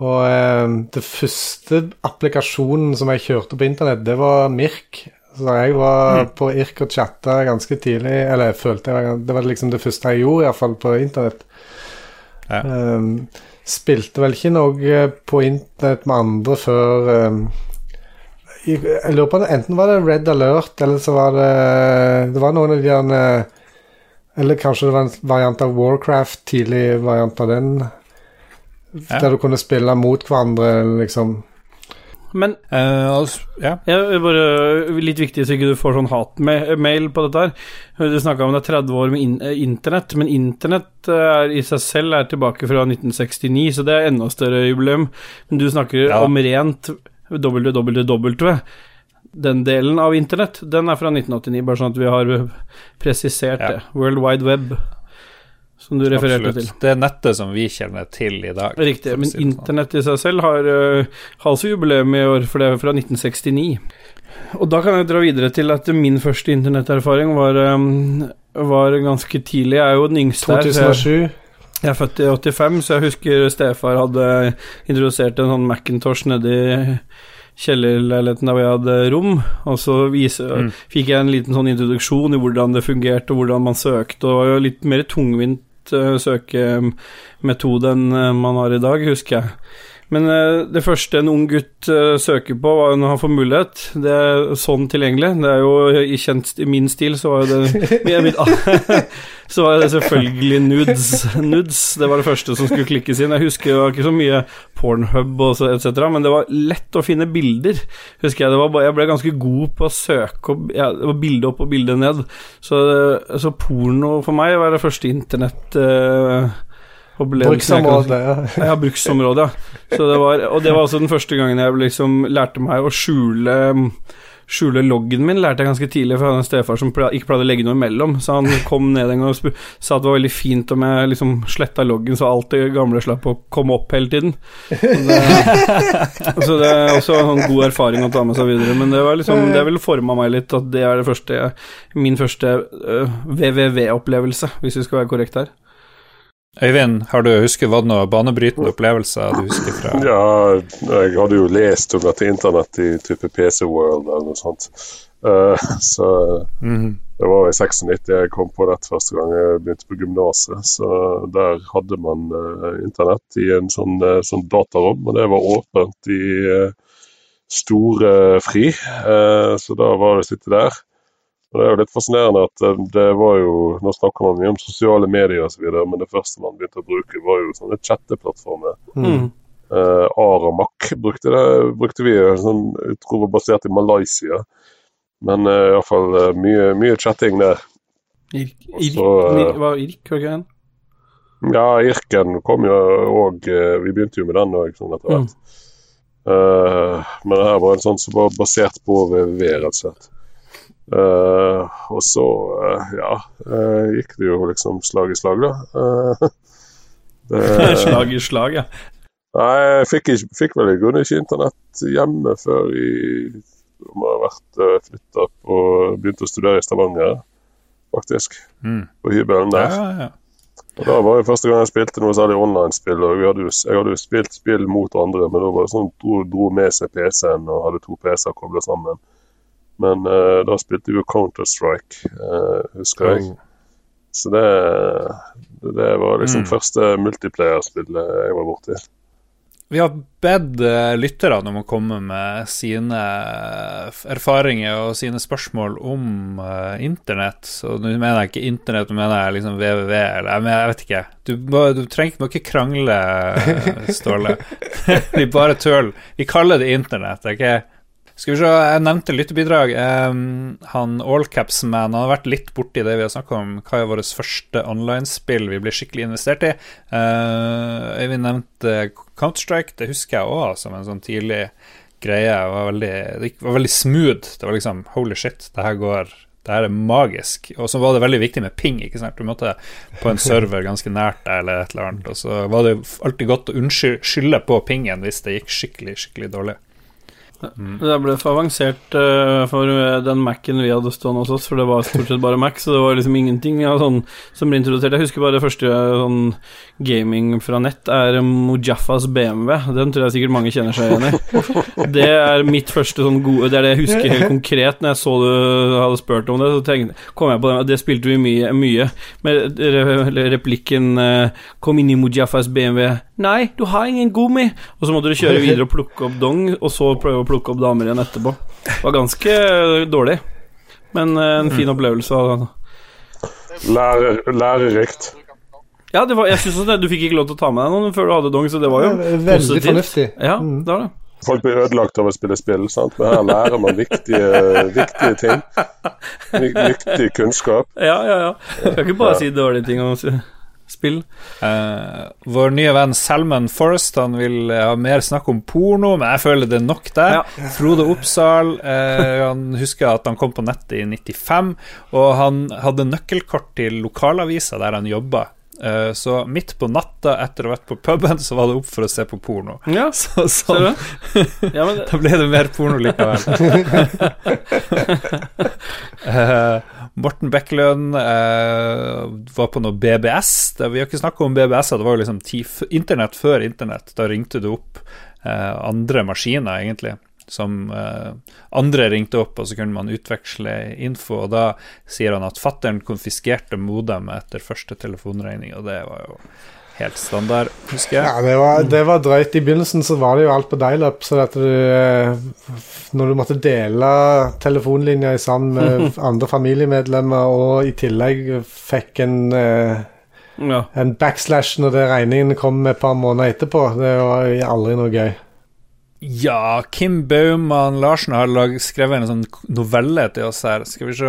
og uh, det første applikasjonen som jeg kjørte på internett, det var Mirk. Så jeg var mm. på Irk og chatta ganske tidlig. Eller jeg følte jeg var, det var liksom det første jeg gjorde, iallfall på internett. Ja. Um, spilte vel ikke noe på internett med andre før um, jeg lurer på det, Enten var det Red Alert, eller så var det Det var noen av de der Eller kanskje det var en variant av Warcraft, tidlig variant av den. Ja. Der du kunne spille mot hverandre, liksom. Men uh, altså, ja. ja. bare Litt viktig så ikke du får sånn hatmail på dette her. Du snakka om det er 30 år med in eh, internett, men internett eh, er, i seg selv er tilbake fra 1969, så det er enda større jubileum. Men du snakker ja. om rent www. Den delen av internett, den er fra 1989, bare sånn at vi har presisert ja. det. World Wide Web, som du refererte Absolutt. til. Det er nettet som vi kjenner til i dag. Riktig, men sånn. internett i seg selv har, uh, har altså jubileum i år, for det er fra 1969. Og da kan jeg dra videre til at min første internetterfaring var, um, var ganske tidlig. Jeg er jo den yngste 2007. Jeg er født i 85, så jeg husker stefar hadde introdusert en sånn Macintosh nedi kjellerleiligheten der vi hadde rom, og så vise, mm. fikk jeg en liten sånn introduksjon i hvordan det fungerte, og hvordan man søkte, og det var jo litt mer tungvint uh, søkemetode enn man har i dag, husker jeg. Men uh, det første en ung gutt uh, søker på når han får mulighet, det er sånn tilgjengelig. Det er jo i kjent i min stil, så var jo det Så var det selvfølgelig nudes. nudes. Det var det første som skulle klikkes inn. Jeg husker det var ikke så mye Pornhub og så etc., men det var lett å finne bilder. Husker Jeg det var, jeg ble ganske god på å søke opp ja, det var bilde opp og bilde ned. Så, så porno for meg var det første internett... Uh, Bruksområde, ja. ja, bruksområdet. Det var, og det var også den første gangen jeg liksom lærte meg å skjule skjule loggen min lærte jeg ganske tidlig, for jeg hadde en stefar som ikke pleide å legge noe imellom. Så han kom ned en gang og sa at det var veldig fint om jeg liksom sletta loggen, så alt det gamle slapp å komme opp hele tiden. Det, så det er også en sånn god erfaring å ta med seg videre. Men det var liksom Det ville forma meg litt, at det er det første min første uh, øh, WWW-opplevelse, hvis vi skal være korrekt her. Øyvind, har du husket var det noen banebrytende opplevelser du husker fra Ja, jeg hadde jo lest om dette internett i type PC World eller noe sånt. Uh, så mm. det var i 96 jeg kom på dette første gang jeg begynte på gymnaset. Så der hadde man uh, internett i en sånn, uh, sånn datarom, og det var åpent i store fri. så da var det å sitte der. Og Det er jo litt fascinerende at eh, det var jo Nå snakker man mye om sosiale medier osv., men det første man begynte å bruke, var jo sånne chatteplattformer. Mm. Uh, Aramak brukte, det, brukte vi, sånn, jeg tror var basert i Malaysia. Men uh, eh, iallfall uh, mye, mye chatting der. Irk, Irk, uh, var Irk, var ikke den? Ja, Irken kom jo òg Vi begynte jo med den òg, sånn etter hvert. Mm. Uh, men det her var en sånn som var basert på VVV, rett og slett. Uh, og så, uh, ja, uh, gikk det jo liksom slag i slag, da. Det, slag i slag, ja. Nei, jeg fikk, ikke, fikk vel i grunnen ikke internett hjemme før i om jeg har vært flytta og begynt å studere i Stavanger, faktisk. Mm. På hybelen der. Ja, ja, ja. Og Da var det første gang jeg spilte noe særlig online-spill. og hadde jo, Jeg hadde jo spilt spill mot andre, men da var det sånn dro, dro med seg PC-en og hadde to PC-er kobla sammen. Men uh, da spilte vi jo Counter-Strike, uh, husker jeg. Så det, det var liksom mm. første multiplayer-spillet jeg var borti. Vi har bedt lytterne om å komme med sine erfaringer og sine spørsmål om uh, internett. Så nå mener jeg ikke internett, nå mener jeg liksom www eller jeg, vet ikke. Du, må, du trenger må ikke krangle, Ståle. Vi bare tøl. Vi kaller det internett. Okay? Skal vi se, jeg nevnte lyttebidrag. Um, han Allcapsman har vært litt borti det vi har snakka om. Hva er vårt første online-spill vi blir skikkelig investert i? Uh, Øyvind nevnte Counter-Strike. Det husker jeg òg som en sånn tidlig greie. Det var veldig, det var veldig smooth. Det var liksom holy shit, det her går det her er magisk. Og så var det veldig viktig med ping. ikke sant? Du måtte på en server ganske nært deg, eller et eller annet. Og så var det alltid godt å unnskylde på pingen hvis det gikk skikkelig, skikkelig dårlig. Mm. Det ble for avansert uh, for den Mac-en vi hadde stående hos oss, for det var stort sett bare Mac, så det var liksom ingenting ja, sånn, som ble introdusert. Jeg husker bare det første sånn gaming fra nett er Mujaffas BMW. Den tror jeg sikkert mange kjenner seg igjen i. Det er mitt første sånn gode Det er det jeg husker helt konkret når jeg så du hadde spurt om det. Så tenkte, kom jeg på det, det spilte vi mye, mye. med replikken uh, Kom inn i Mujaffas BMW. Nei, du har ingen gummi. Og så måtte du kjøre videre og plukke opp dong, og så prøve å plukke opp damer igjen etterpå. Det var ganske dårlig, men eh, en fin opplevelse. Lærer, lærerikt. Ja, var, jeg synes det, du fikk ikke lov til å ta med deg noen før du hadde dong, så det var jo Veldig positivt. fornuftig. Ja, mm. det var det. Folk blir ødelagt av å spille spill, sant? men her lærer man viktige, viktige ting. Viktig kunnskap. Ja, ja, ja. Jeg kan ikke bare si dårlige ting. Om spill. Uh, vår nye venn Salman Forrest Han vil ha mer snakk om porno, men jeg føler det er nok der. Ja. Frode Oppsal uh, Han husker at han kom på nettet i 95, og han hadde nøkkelkort til lokalavisa der han jobba. Uh, så midt på natta etter å ha vært på puben, så var det opp for å se på porno. Ja, så, sånn. ja, det... Da ble det mer porno likevel. uh, Morten Bekkelund eh, var på noe BBS. Det, vi har ikke snakka om BBS, det var jo liksom internett før internett. Da ringte du opp eh, andre maskiner, egentlig. Som eh, andre ringte opp, og så kunne man utveksle info. Og da sier han at fattern konfiskerte modemet etter første telefonregning, og det var jo helt standard, husker jeg. Ja, det var, det var drøyt. I begynnelsen så var det jo alt på dial-up, så at du eh, Når du måtte dele telefonlinja sammen med andre familiemedlemmer, og i tillegg fikk en eh, ja. en backslash når det regningen kom et par måneder etterpå, det var aldri noe gøy. Ja, Kim Baumann Larsen har lag, skrevet en sånn novelle til oss her. Skal vi se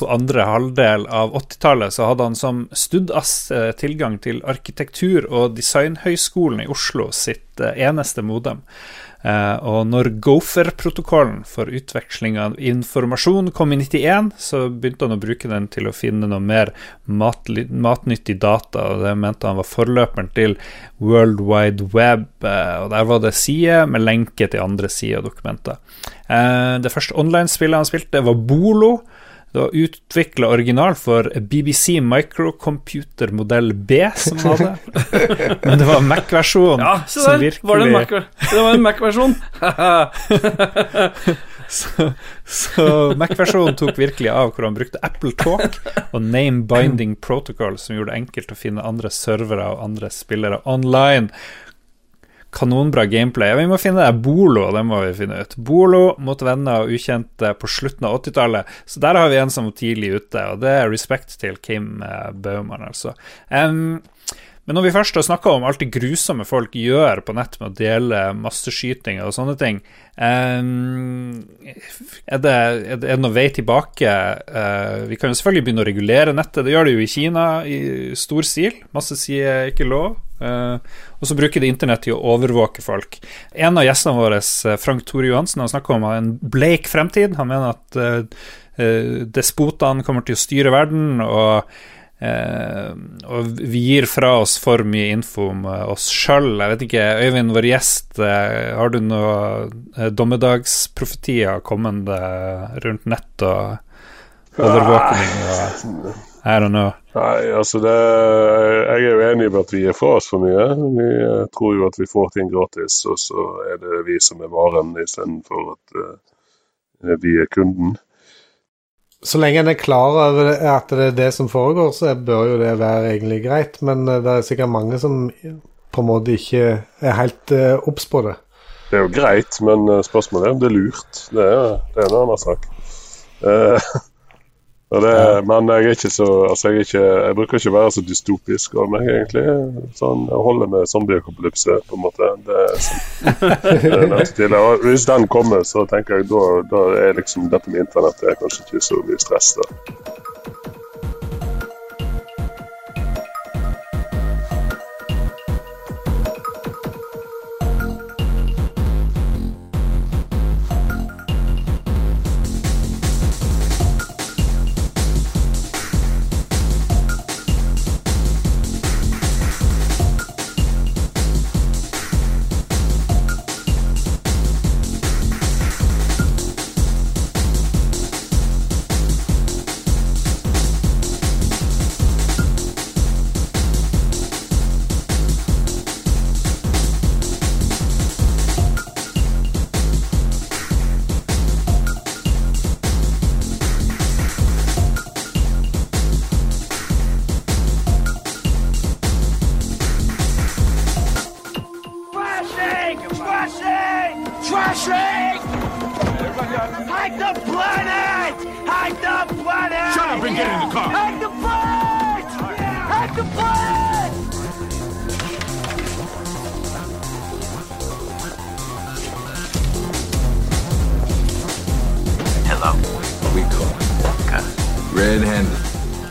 På andre halvdel av 80-tallet så hadde han som studdass eh, tilgang til arkitektur- og designhøgskolen i Oslo sitt eh, eneste modem. Uh, og når Gopher-protokollen for utveksling av informasjon kom i 91, så begynte han å bruke den til å finne noe mer matnyttig data, og det mente han var forløperen til World Wide Web. Uh, og der var det sider med lenke til andre sider og dokumenter. Uh, det første online-spillet han spilte, var Bolo. Det var utvikla original for BBC Microcomputer modell B, som hadde. Men det var Mac-versjonen ja, som virkelig var det, Mac det var en Mac-versjon! så, så Mac-versjonen tok virkelig av, hvor han brukte Apple Talk og Name Binding Protocol, som gjorde det enkelt å finne andre servere og andre spillere online kanonbra gameplay. Vi må finne det Bolo, det må vi finne ut. Bolo mot venner og ukjente på slutten av 80-tallet. Så der har vi en som var tidlig ute, og det er respekt til Kim Bauman, altså. Um, men når vi først har snakka om alt det grusomme folk gjør på nett med å dele masseskytinger og sånne ting, er, det, er det noe vei tilbake? Uh, vi kan jo selvfølgelig begynne å regulere nettet. Det gjør det jo i Kina i stor stil. Masse sier ikke lov. Uh, og så bruker de internett til å overvåke folk. En av gjestene våre, eh, Frank Tore Johansen, har snakka om en bleik fremtid. Han mener at uh, despotene kommer til å styre verden. og og vi gir fra oss for mye info om oss sjøl. Jeg vet ikke, Øyvind, vår gjest, har du noen dommedagsprofetier kommende rundt nett og overvåkning og I don't know. Nei, altså det, Jeg er jo enig med at vi gir fra oss for mye. Vi eh, tror jo at vi får ting gratis, og så er det vi som er varen istedenfor at uh, vi er kunden. Så lenge en er klar over at det er det som foregår, så bør jo det være egentlig greit. Men eh, det er sikkert mange som på en måte ikke er helt uh, på det. Det er jo greit, men spørsmålet er om det er lurt. Det er, det er en annen sak. Uh, Det, ja. Men jeg er ikke så altså jeg, ikke, jeg, bruker ikke å være så dystopisk av meg, egentlig. Sånn, jeg holder med zombieapokalypse, på en måte. Det, sånn, det er hvis den kommer, så tenker jeg da, da er liksom dette med internettet er kanskje ikke så mye stress. da.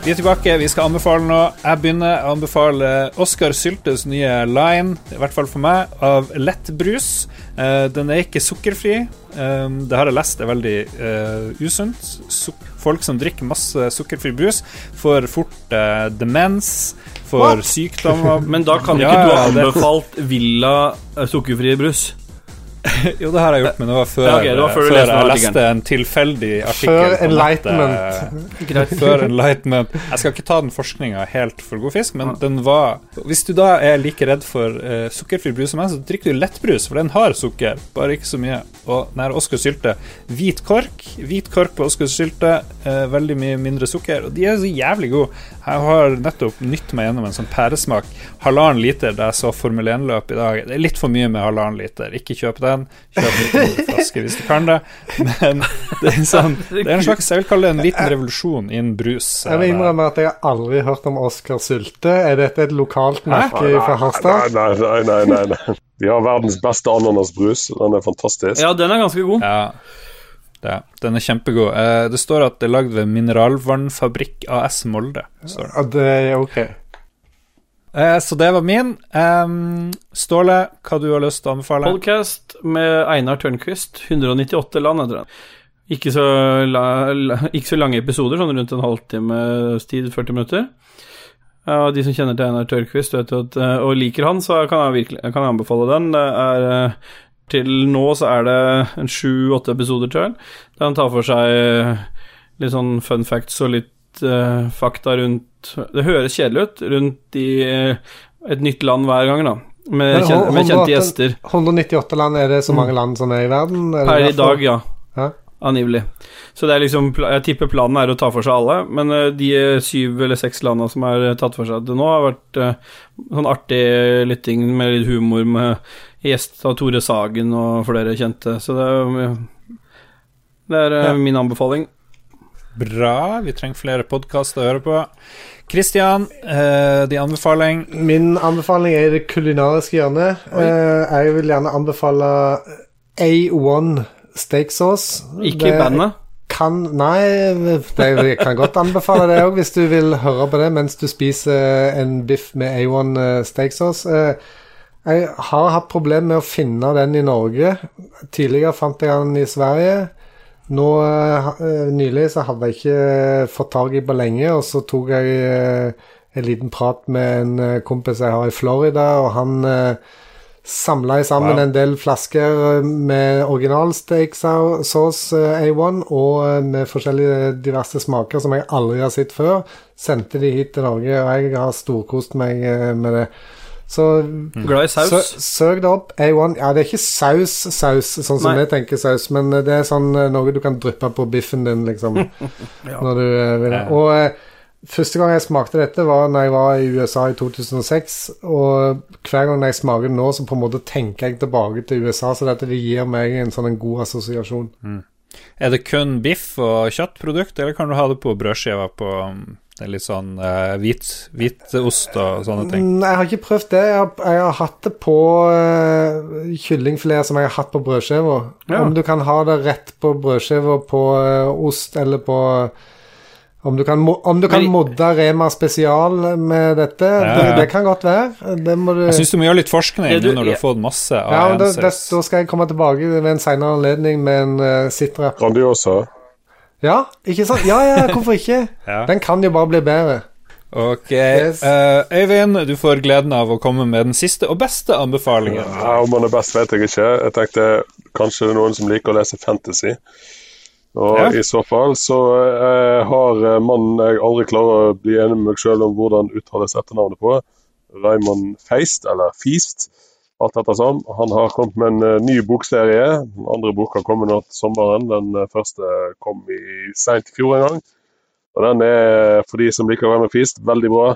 Vi er tilbake, vi skal anbefale noe. Jeg begynner å anbefale Oskar Syltes nye line, i hvert fall for meg, av lettbrus. Uh, den er ikke sukkerfri. Um, det har jeg lest er veldig usunt. Folk som drikker masse sukkerfri brus, får fort demens, får sykdommer Men da kan ikke ja, du ha anbefalt Villa sukkerfri brus? Jo, det har jeg gjort, men det var før, Ja, ok, det var før før jeg leste en tilfeldig artikkel. Før enlightenment. Før enlightenment. Jeg skal ikke ta den forskninga helt for god fisk, men den var Hvis du da er like redd for uh, sukkerfri brus som meg, så drikker du lettbrus, for den har sukker, bare ikke så mye. Og den her Oscar Sylte, hvit kork, hvit kork på Oscar Sylte, uh, veldig mye mindre sukker, og de er så jævlig gode. Jeg har nettopp nytt meg gjennom en sånn pæresmak. Halvannen liter da jeg så Formel 1-løp i dag. Det er litt for mye med halvannen liter. Ikke kjøp den. Kjøp en flaske hvis du kan det. Men det er, sånn, det er en slags Jeg vil kalle det en liten revolusjon innen brus. Jeg vil innrømme at jeg har aldri hørt om Oskar Sylte. Er dette et lokalt merke fra Harstad? Nei, nei, nei, nei, nei. Vi har verdens beste ananasbrus. Den er fantastisk. Ja, den er ganske god. Ja, det, den er kjempegod. Eh, det står at det er lagd ved Mineralvannfabrikk AS Molde. Står det. Ja, det er ok. Eh, så det var min. Em, Ståle, hva du har lyst til å anbefale? Podcast med Einar Tørnquist. 198 land, heter den. Ikke så, la, la, ikke så lange episoder, sånn rundt en halvtimes tid, 40 minutter. Ja, de som kjenner til Einar Tørnquist at, eh, og liker han, så kan jeg virkelig kan jeg anbefale den. Det er eh, Til nå så er det en sju-åtte episoder, tror jeg, der han tar for seg eh, litt sånn fun facts og litt uh, fakta rundt Det høres kjedelig ut, rundt i eh, et nytt land hver gang, da. Med, Men kjen, med kjente 108 gjester. 198 land, er det så mange land som er i verden? Er Per i dag, ja. Ja. Angivelig. Så det er liksom Jeg tipper planen er å ta for seg alle, men eh, de eh, syv eller seks landene som er tatt for seg til nå, har vært uh, sånn artig lytting med litt humor med gjest av Tore Sagen og flere kjente, så det er, det er Ja. min anbefaling. Bra. Vi trenger flere podkaster å høre på. Kristian, eh, din anbefaling? Min anbefaling er i det kulinariske hjørnet. Eh, jeg vil gjerne anbefale A1 steak sauce. Ikke Det bandet. Kan Nei, det, jeg kan godt anbefale det òg, hvis du vil høre på det mens du spiser en biff med A1 eh, steak sauce. Eh, Jeg har hatt problemer med å finne den i Norge. Tidligere fant jeg den i Sverige. Nå eh, eh, Nylig så hadde jeg ikke fått tak i på lenge, og så tok jeg eh, en liten prat med en eh, kompis jeg har i Florida, og han samla sammen Wow. en del flasker eh, med original steak sauce eh, A1 og eh, med forskjellige diverse smaker som jeg aldri har sett før. Sendte de hit til Norge, og jeg har storkost meg eh, med det. Så Glad i saus. sø, søk det opp. A1 Ja, det er ikke saus-saus, sånn som Nei. vi tenker saus, men eh, det er sånn eh, noe du kan dryppe på biffen din, liksom. Ja. Når du eh, vil. Ja. Og uh, første gang jeg smakte dette, var når jeg var i USA i 2006. Og hver gang jeg smaker det nå, så på en måte tenker jeg tilbake til USA, så dette det gir meg en sånn en god assosiasjon. Er det kun biff og kjøttprodukt, eller kan du ha det på brødskiva på um, det er litt sånn uh, hvit, ost og sånne ting? Nei, Jeg har ikke prøvd det. Jeg har, jeg har hatt det på uh, kyllingfilet som jeg har hatt på brødskiva. Ja. Om du kan ha det rett på brødskiva på uh, ost eller på om du kan, om du kan Men- modde Rema spesial med dette, Ja, det, ja. det kan godt være. Det må du Jeg syns du må gjøre litt forskning du- når du har fått masse Ja, men da, da, da skal jeg komme tilbake ved en senere anledning med en uh, sitrap. Grandiosa. Ja, ikke sant? Ja, ja, hvorfor ikke? Ja. Den kan jo bare bli bedre. Ok, Yes. Uh, Øyvind, du får gleden av å komme med den siste og beste anbefalingen. Ja, om han er best, vet jeg ikke. Jeg tenkte kanskje det er noen som liker å lese fantasy. Og Ja. i så fall så uh, har eh, mannen jeg aldri klarer å bli enig med meg sjøl om hvordan uttales etternavnet på, Raymond Feist, eller Feast, alt etter som. Han har kommet med en eh, ny bokserie. Den andre boka kommer nå til sommeren. Den eh, første kom i seint i fjor en gang. Og den er, for de som liker Rømme Fist, veldig bra.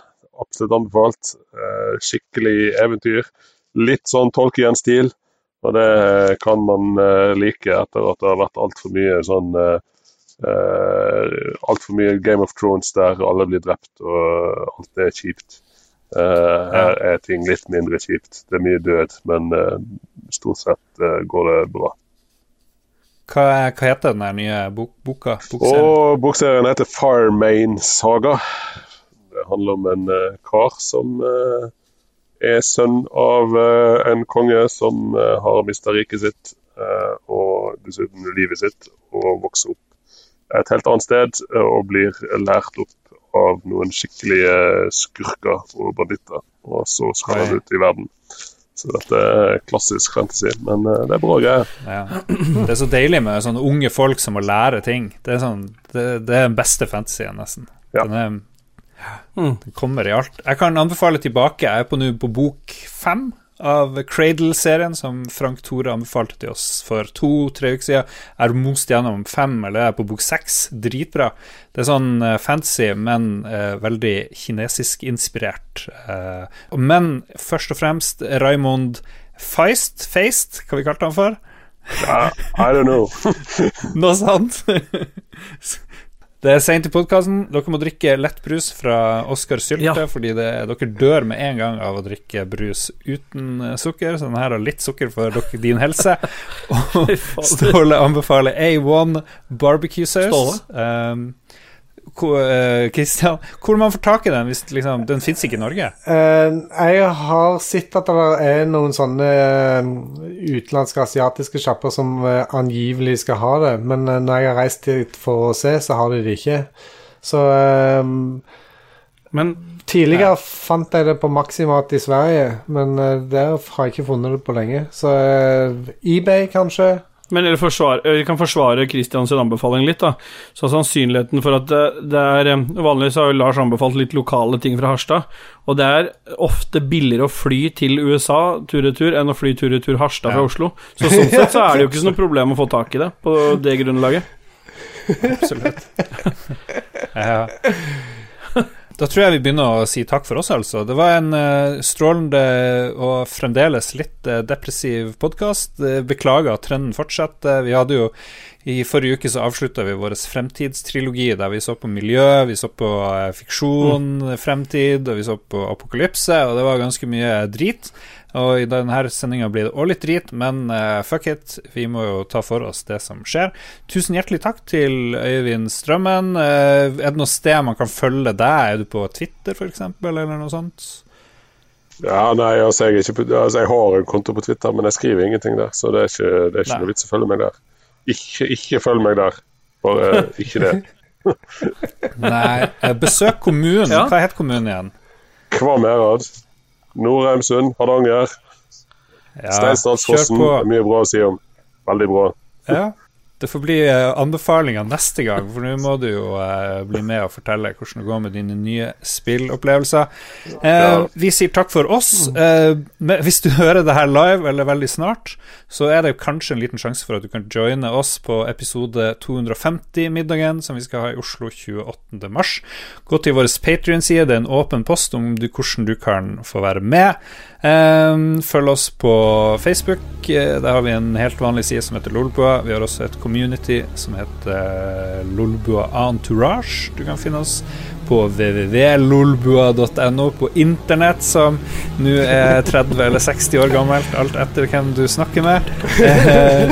Absolutt anbefalt. Eh, skikkelig eventyr. Litt sånn Tolkien-stil. Og det kan man like etter at det har vært altfor mye sånn Altfor mye Game of Thrones der alle blir drept og alt det er kjipt. Eh, her er ting litt mindre kjipt. Det er mye død, men eh, stort sett eh, går det bra. Hva, hva heter den nye bok, boka? Bokserien? Bokserien heter Farmain Saga. Det handler om en kar som er sønn av en konge som har mista riket sitt, og dessuten livet sitt, og vokser opp et helt annet sted og blir lært opp av noen skikkelige skurker og banditter. Og så skal han ut i verden. Så dette er klassisk fantasy, men uh, det er bra greier. Ja. Det er så deilig med sånne unge folk som må lære ting. Det er, sånn, det, det er den beste fantasyen, nesten. Ja. Den, er, den kommer i alt. Jeg kan anbefale tilbake. Jeg er på nå på bok fem av Cradle-serien, som Frank Tore anbefalte til oss for to-tre uker siden. Jeg har most gjennom fem, eller er på bok seks. Dritbra. Det er sånn uh, fancy, men eh, veldig kinesisk-inspirert. Eh, men først og fremst Raymond Feist, Feist, hva vi kalte han for? Ja, I don't know. Noe sånt. Det er seint i podkasten. Dere må drikke lettbrus fra Oskar Sylte, Ja. fordi det, dere dør med en gang av å drikke brus uten eh, sukker. Så denne her har litt sukker for dere, din helse. Og Ståle anbefaler A1 barbecue-saus. Um, hvor, eh, hvor man får tak i den? Hvis liksom, den fins ikke i Norge? Eh, jeg har sett at det er noen sånne eh, utenlandske asiatiske sjapper som angivelig skal ha det, men når jeg har reist dit for å se, så har de det ikke. Så Men Tidligere fant jeg det på Maximat i Sverige, men der har jeg ikke funnet det på lenge. Så eBay, kanskje. Men eller forsvare, vi kan forsvare Christians anbefaling litt. da Så Sannsynligheten for at det, det er eh, Vanligvis har jo Lars anbefalt litt lokale ting fra Harstad. Og det er ofte billigere å fly til USA tur-retur enn å fly tur-retur Harstad fra Ja. Oslo. Så sånn sett så er det jo ikke noe problem å få tak i det på det grunnlaget. Absolutt. ja. Da tror jeg vi begynner å si takk for oss, altså. Det var en uh, strålende og fremdeles litt uh, depressiv podkast. beklager at trenden fortsetter. Vi hadde jo I forrige uke så avslutta vi vår fremtidstrilogi, der vi så på miljø, vi så på uh, fiksjon, fremtid, og vi så på apokalypse, og det var ganske mye drit. Og i denne sendinga blir det òg litt drit, men uh, fuck it, vi må jo ta for oss det som skjer. Tusen hjertelig takk til Øyvind Strømmen. Uh, er det noe sted man kan følge deg? Er du på Twitter, f.eks., eller noe sånt? Ja, nei, altså jeg, er ikke, på- altså jeg har en konto på Twitter, men jeg skriver ingenting der. Så det er ikke, det er ikke noe vits å følge meg der. Ikke, ikke følg meg der. Bare ikke det. Nei, eh, besøk kommunen. Ja. Hva het kommunen igjen? Kvam-Erad. Nordheimsund, Hardanger, Ja, er mye bra å si om. Veldig bra. Ja, det får bli eh, anbefalinger neste gang, for nå må du jo eh, bli med og fortelle hvordan det går med dine nye spillopplevelser. Eh, Vi sier takk for oss. Eh, hvis du hører det her live, eller veldig snart, så er det kanskje en liten sjanse for at du kan joine oss på episode 250-middagen, som vi skal ha i Oslo 28. mars. Gå til vår Patrion-side, det er en åpen post om du, hvordan du kan få være med. Eh, følg oss på Facebook. Eh, Der har vi en helt vanlig side som heter Lolbua. Vi har også et community som heter Lolbua Entourage. Du kan finne oss på www.lolbua.no på internett, som nå er 30 eller 60 år gammelt, alt etter hvem du snakker med. Eh,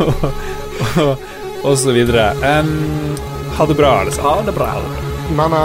og, og, og så videre. Um, ha det bra, alle sammen. Ha det bra. Mana.